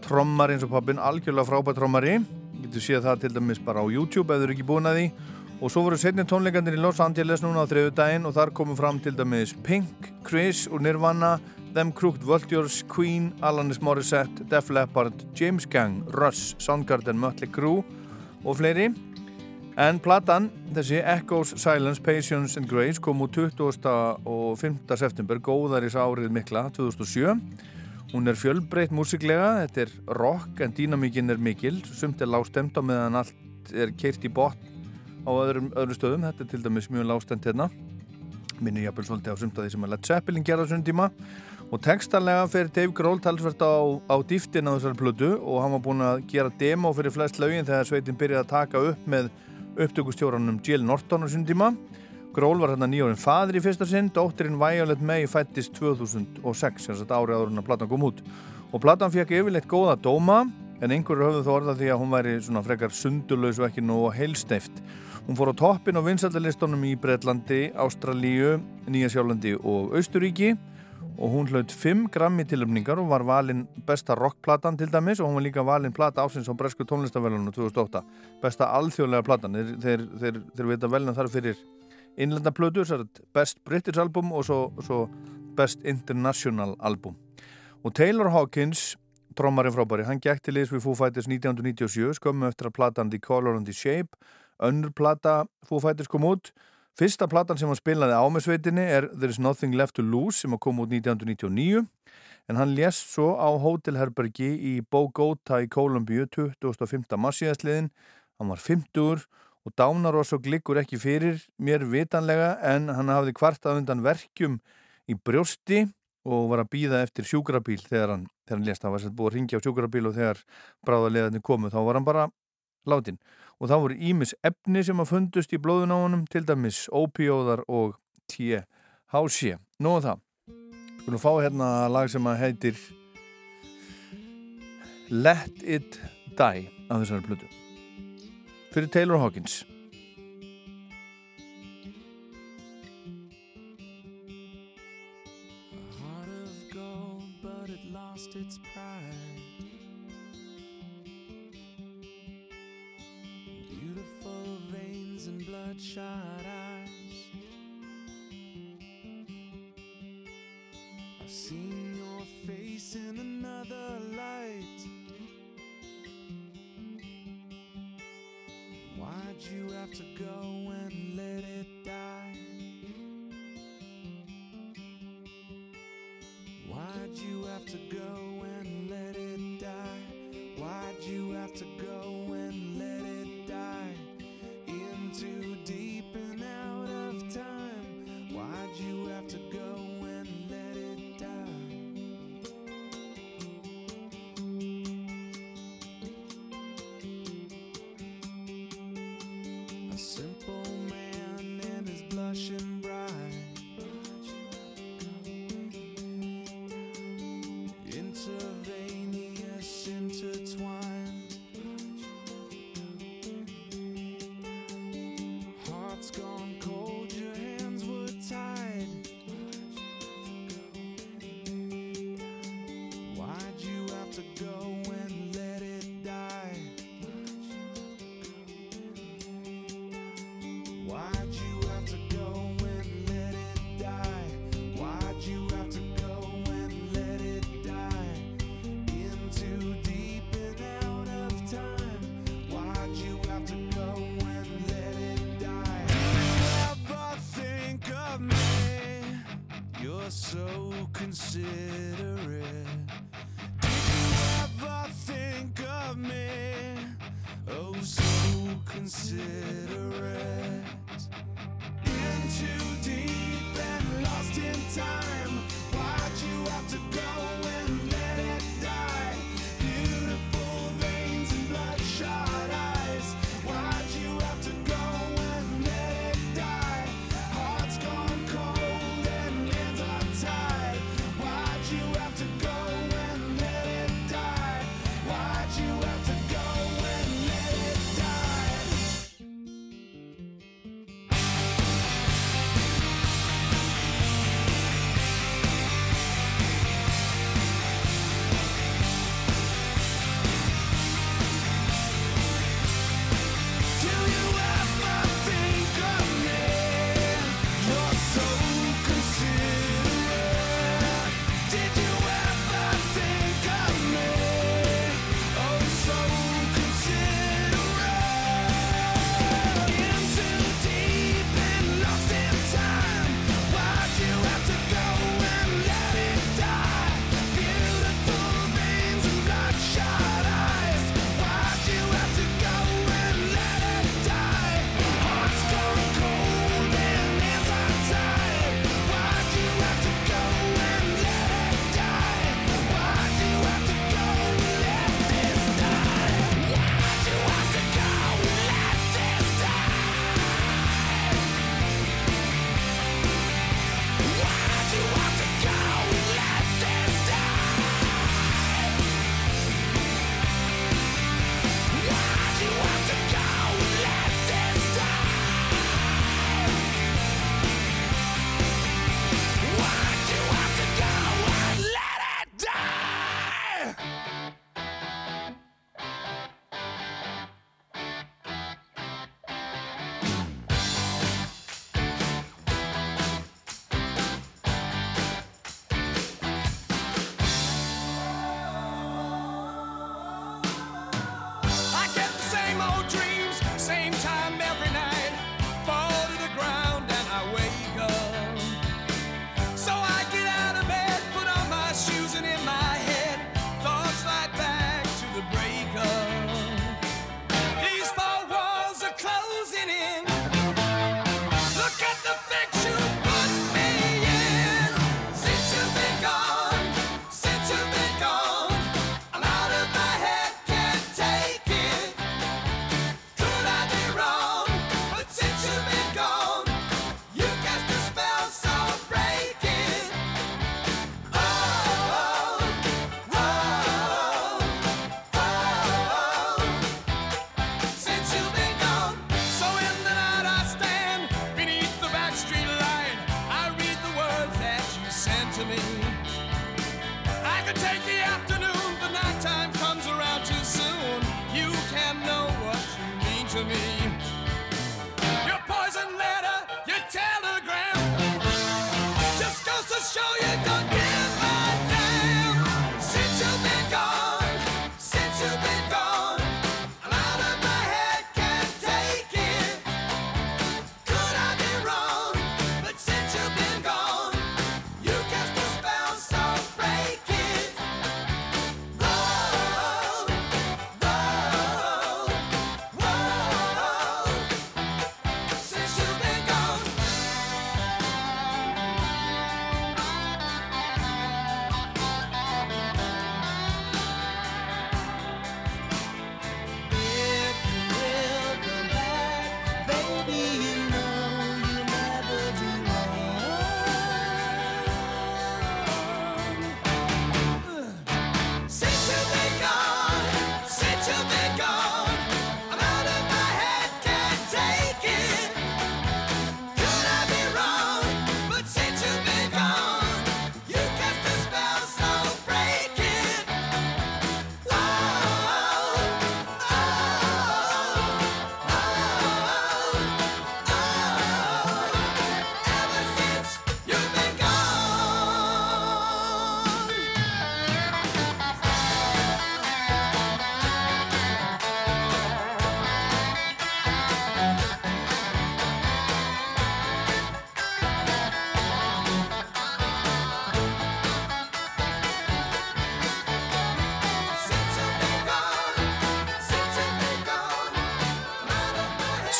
trommar eins og pappin algjörlega frábær trommari. Getur séð það til dæmis bara á YouTube ef þau eru ekki búin að því. Og svo voru setni tónleikandir í Los Angeles núna á þriðu daginn og þar komum fram til dæmis Pink, Chris og Nirvana Them Crooked Vultures, Queen, Alanis Morissette Def Leppard, James Gang Russ, Soundgarden, Mötley Crüe og fleiri en platan, þessi Echoes, Silence, Patience and Grace kom úr 20. og 5. september góðaris árið mikla 2007 hún er fjölbreytt músiklega þetta er rock en dýnamíkin er mikil sumt er lágstemt á meðan allt er keirt í botn á öðrum, öðrum stöðum þetta er til dæmis mjög lágstend hérna minnir jafnvel svolítið á sumt að því sem að Led Zeppelin gerða þessum tíma og textanlega fyrir Dave Grohl talsvert á, á dýftin á þessari plödu og hann var búin að gera demo fyrir flest lögin þegar sveitin byrjaði að taka upp með upptökustjóranum Jill Norton á þessum tíma. Grohl var hérna nýjórinn fadir í fyrsta sinn dóttirinn Violet May fættist 2006 þess að árið áður hann að platan kom út. Og platan fekk yfirleitt góða dóma en einhverju höfðu þó orða því að hún væri svona frekar sundulös og ekki nú heilsteift Hún fór á toppin á vinsaldalistunum í Breitlandi, Ástralíu, Nýjasjálandi og Austuríki og hún hlaut 5 grammi tilöfningar og var valinn besta rockplatan til dæmis og hún var líka valinn plata ásins á Bresku tónlistavellunum 2008. Besta alþjóðlega platan. Þeir, þeir, þeir, þeir veit að velna þar fyrir innlenda plötur, best British album og svo, svo best international album. Og Taylor Hawkins, trómarinn frábæri, hann gekk til liðs við Foo Fighters 1997 skömmu eftir að platan The Color and the Shape önnur plata Foo Fighters kom út fyrsta platan sem hann spilaði á með sveitinni er There's Nothing Left to Lose sem kom út 1999 en hann lést svo á hótelherbergi í Bogota í Kolumbíu 25. massíðasliðin hann var 50 og dánar og svo glikkur ekki fyrir mér vitanlega en hann hafði kvartað undan verkjum í brjósti og var að býða eftir sjúkrabíl þegar hann, þegar hann lést, það var sett búið að ringja á sjúkrabíl og þegar bráðarlegaðinni komu þá var hann bara látin og þá voru ímis efni sem að fundust í blóðun á honum til dæmis ópíóðar og THC Nú og það Við að fá hérna lag sem að heitir Let It Die af þessari plötu. Fyrir Taylor Hawkins. Its bloodshot eyes. I've seen your face in another light. Why'd you have to go and let it die? Why'd you have to go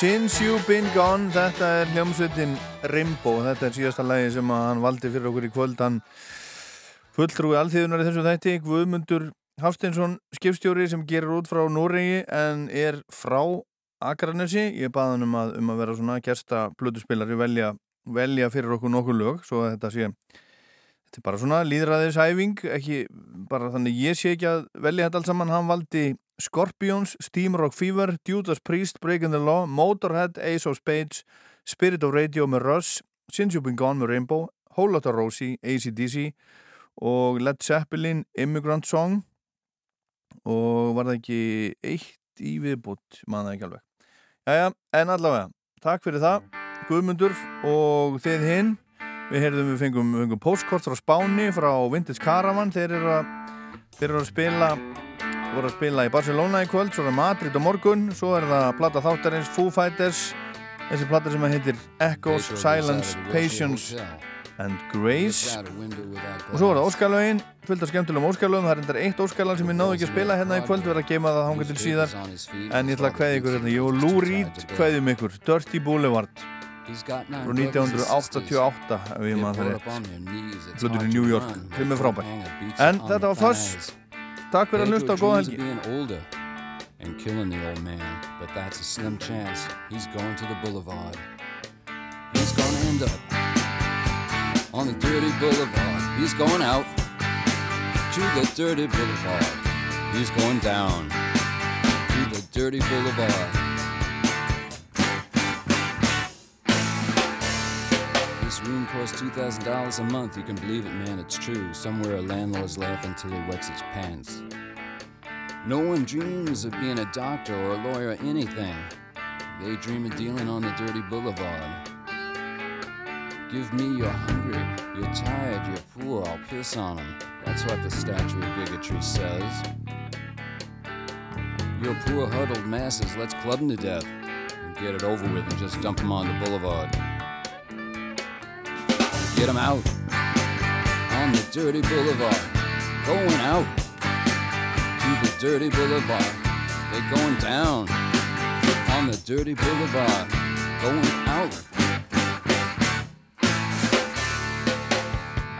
Since You've Been Gone, þetta er hljómsveitin Rainbow, þetta er síðasta lagi sem hann valdi fyrir okkur í kvöld, hann fulltrúi alþýðunar í þessu þætti, Guðmundur Hafsteinsson, skipstjóri sem gerir út frá Noregi en er frá Akranesi, ég baði hann um að, um að vera svona gesta plötuspillari velja, velja fyrir okkur nokkur lög, svo þetta sé þetta er bara svona líðræðisæfing ekki bara þannig ég sé ekki að velja þetta allt saman, hann valdi Scorpions, Steam Rock Fever, Judas Priest, Breaking the Law, Motorhead, Ace of Spades, Spirit of Radio með Russ, Since You've Been Gone með Rainbow, Whole Lotta Rosie, ACDC og Led Zeppelin, Immigrant Song. Og var það ekki eitt í viðbútt, það ekki alveg. Jæja, en allavega, takk fyrir það, Guðmundur og þið hinn, við heyrðum við fengum, fengum postkort frá Spáni, frá Vintage Caravan, þeir eru að, þeir eru að spila voru að spila í Barcelona í kvöld, svo er Madrid á morgun, svo er það platta þáttarins Foo Fighters, þessi platta sem heitir Echoes, Silence, Patience and Grace. Og svo er það Óskarlögin, fullt af skemmtilegum Óskarlögum, það er endar eitt Óskarlag sem ég náðu ekki að spila hérna í kvöld, verða að geima það hanga til síðar, en ég ætla að kveði ykkur hérna, ég og Lou Reed kveðjum ykkur, Dirty Boulevard. Frá 1988 ef ég maður það rétt. flutur í New York, þeim er frábær. en þetta var Fuss Takk fyrir að hlusta og góða helgi. And killing the old man, but that's a slim chance. He's going to the boulevard. He's gonna end up on the dirty boulevard. He's going out to the dirty boulevard. He's going down to the dirty boulevard. Room costs $2,000 a month. You can believe it, man, it's true. Somewhere a landlord's laughing till he wets his pants. No one dreams of being a doctor or a lawyer or anything. They dream of dealing on the dirty boulevard. Give me you're hungry, you're tired, you're poor, I'll piss on 'em. That's what the statue of bigotry says. You're poor huddled masses, let's club 'em to death. And get it over with and just dump 'em on the boulevard. Get 'em out on the dirty boulevard. Going out to the dirty boulevard. They're going down on the dirty boulevard. Going out.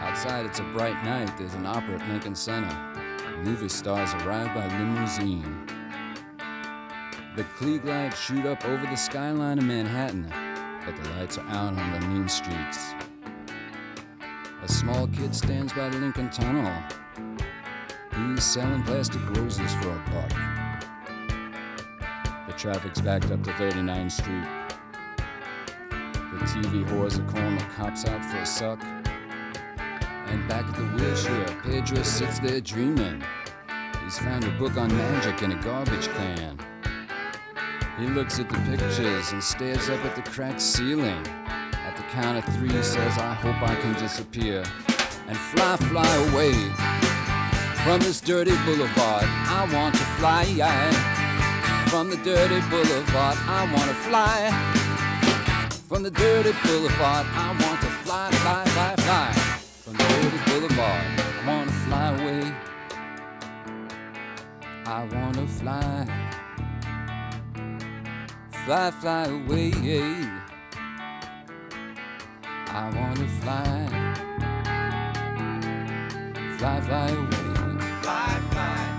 Outside, it's a bright night. There's an opera at Lincoln Center. Movie stars arrive by limousine. The Klieg lights shoot up over the skyline of Manhattan, but the lights are out on the mean streets. A small kid stands by the Lincoln Tunnel. He's selling plastic roses for a buck. The traffic's backed up to 39th Street. The TV whores are calling the cops out for a suck. And back at the wheelchair, Pedro sits there dreaming. He's found a book on magic in a garbage can. He looks at the pictures and stares up at the cracked ceiling. Count of three, says, I hope I can disappear and fly, fly away from this dirty boulevard. I want to fly from the dirty boulevard. I want to fly from the dirty boulevard. I want to fly, fly, fly, fly from the dirty boulevard. I want to fly away. I want to fly, fly, fly away. I want to fly, fly, fly away. Fly, fly.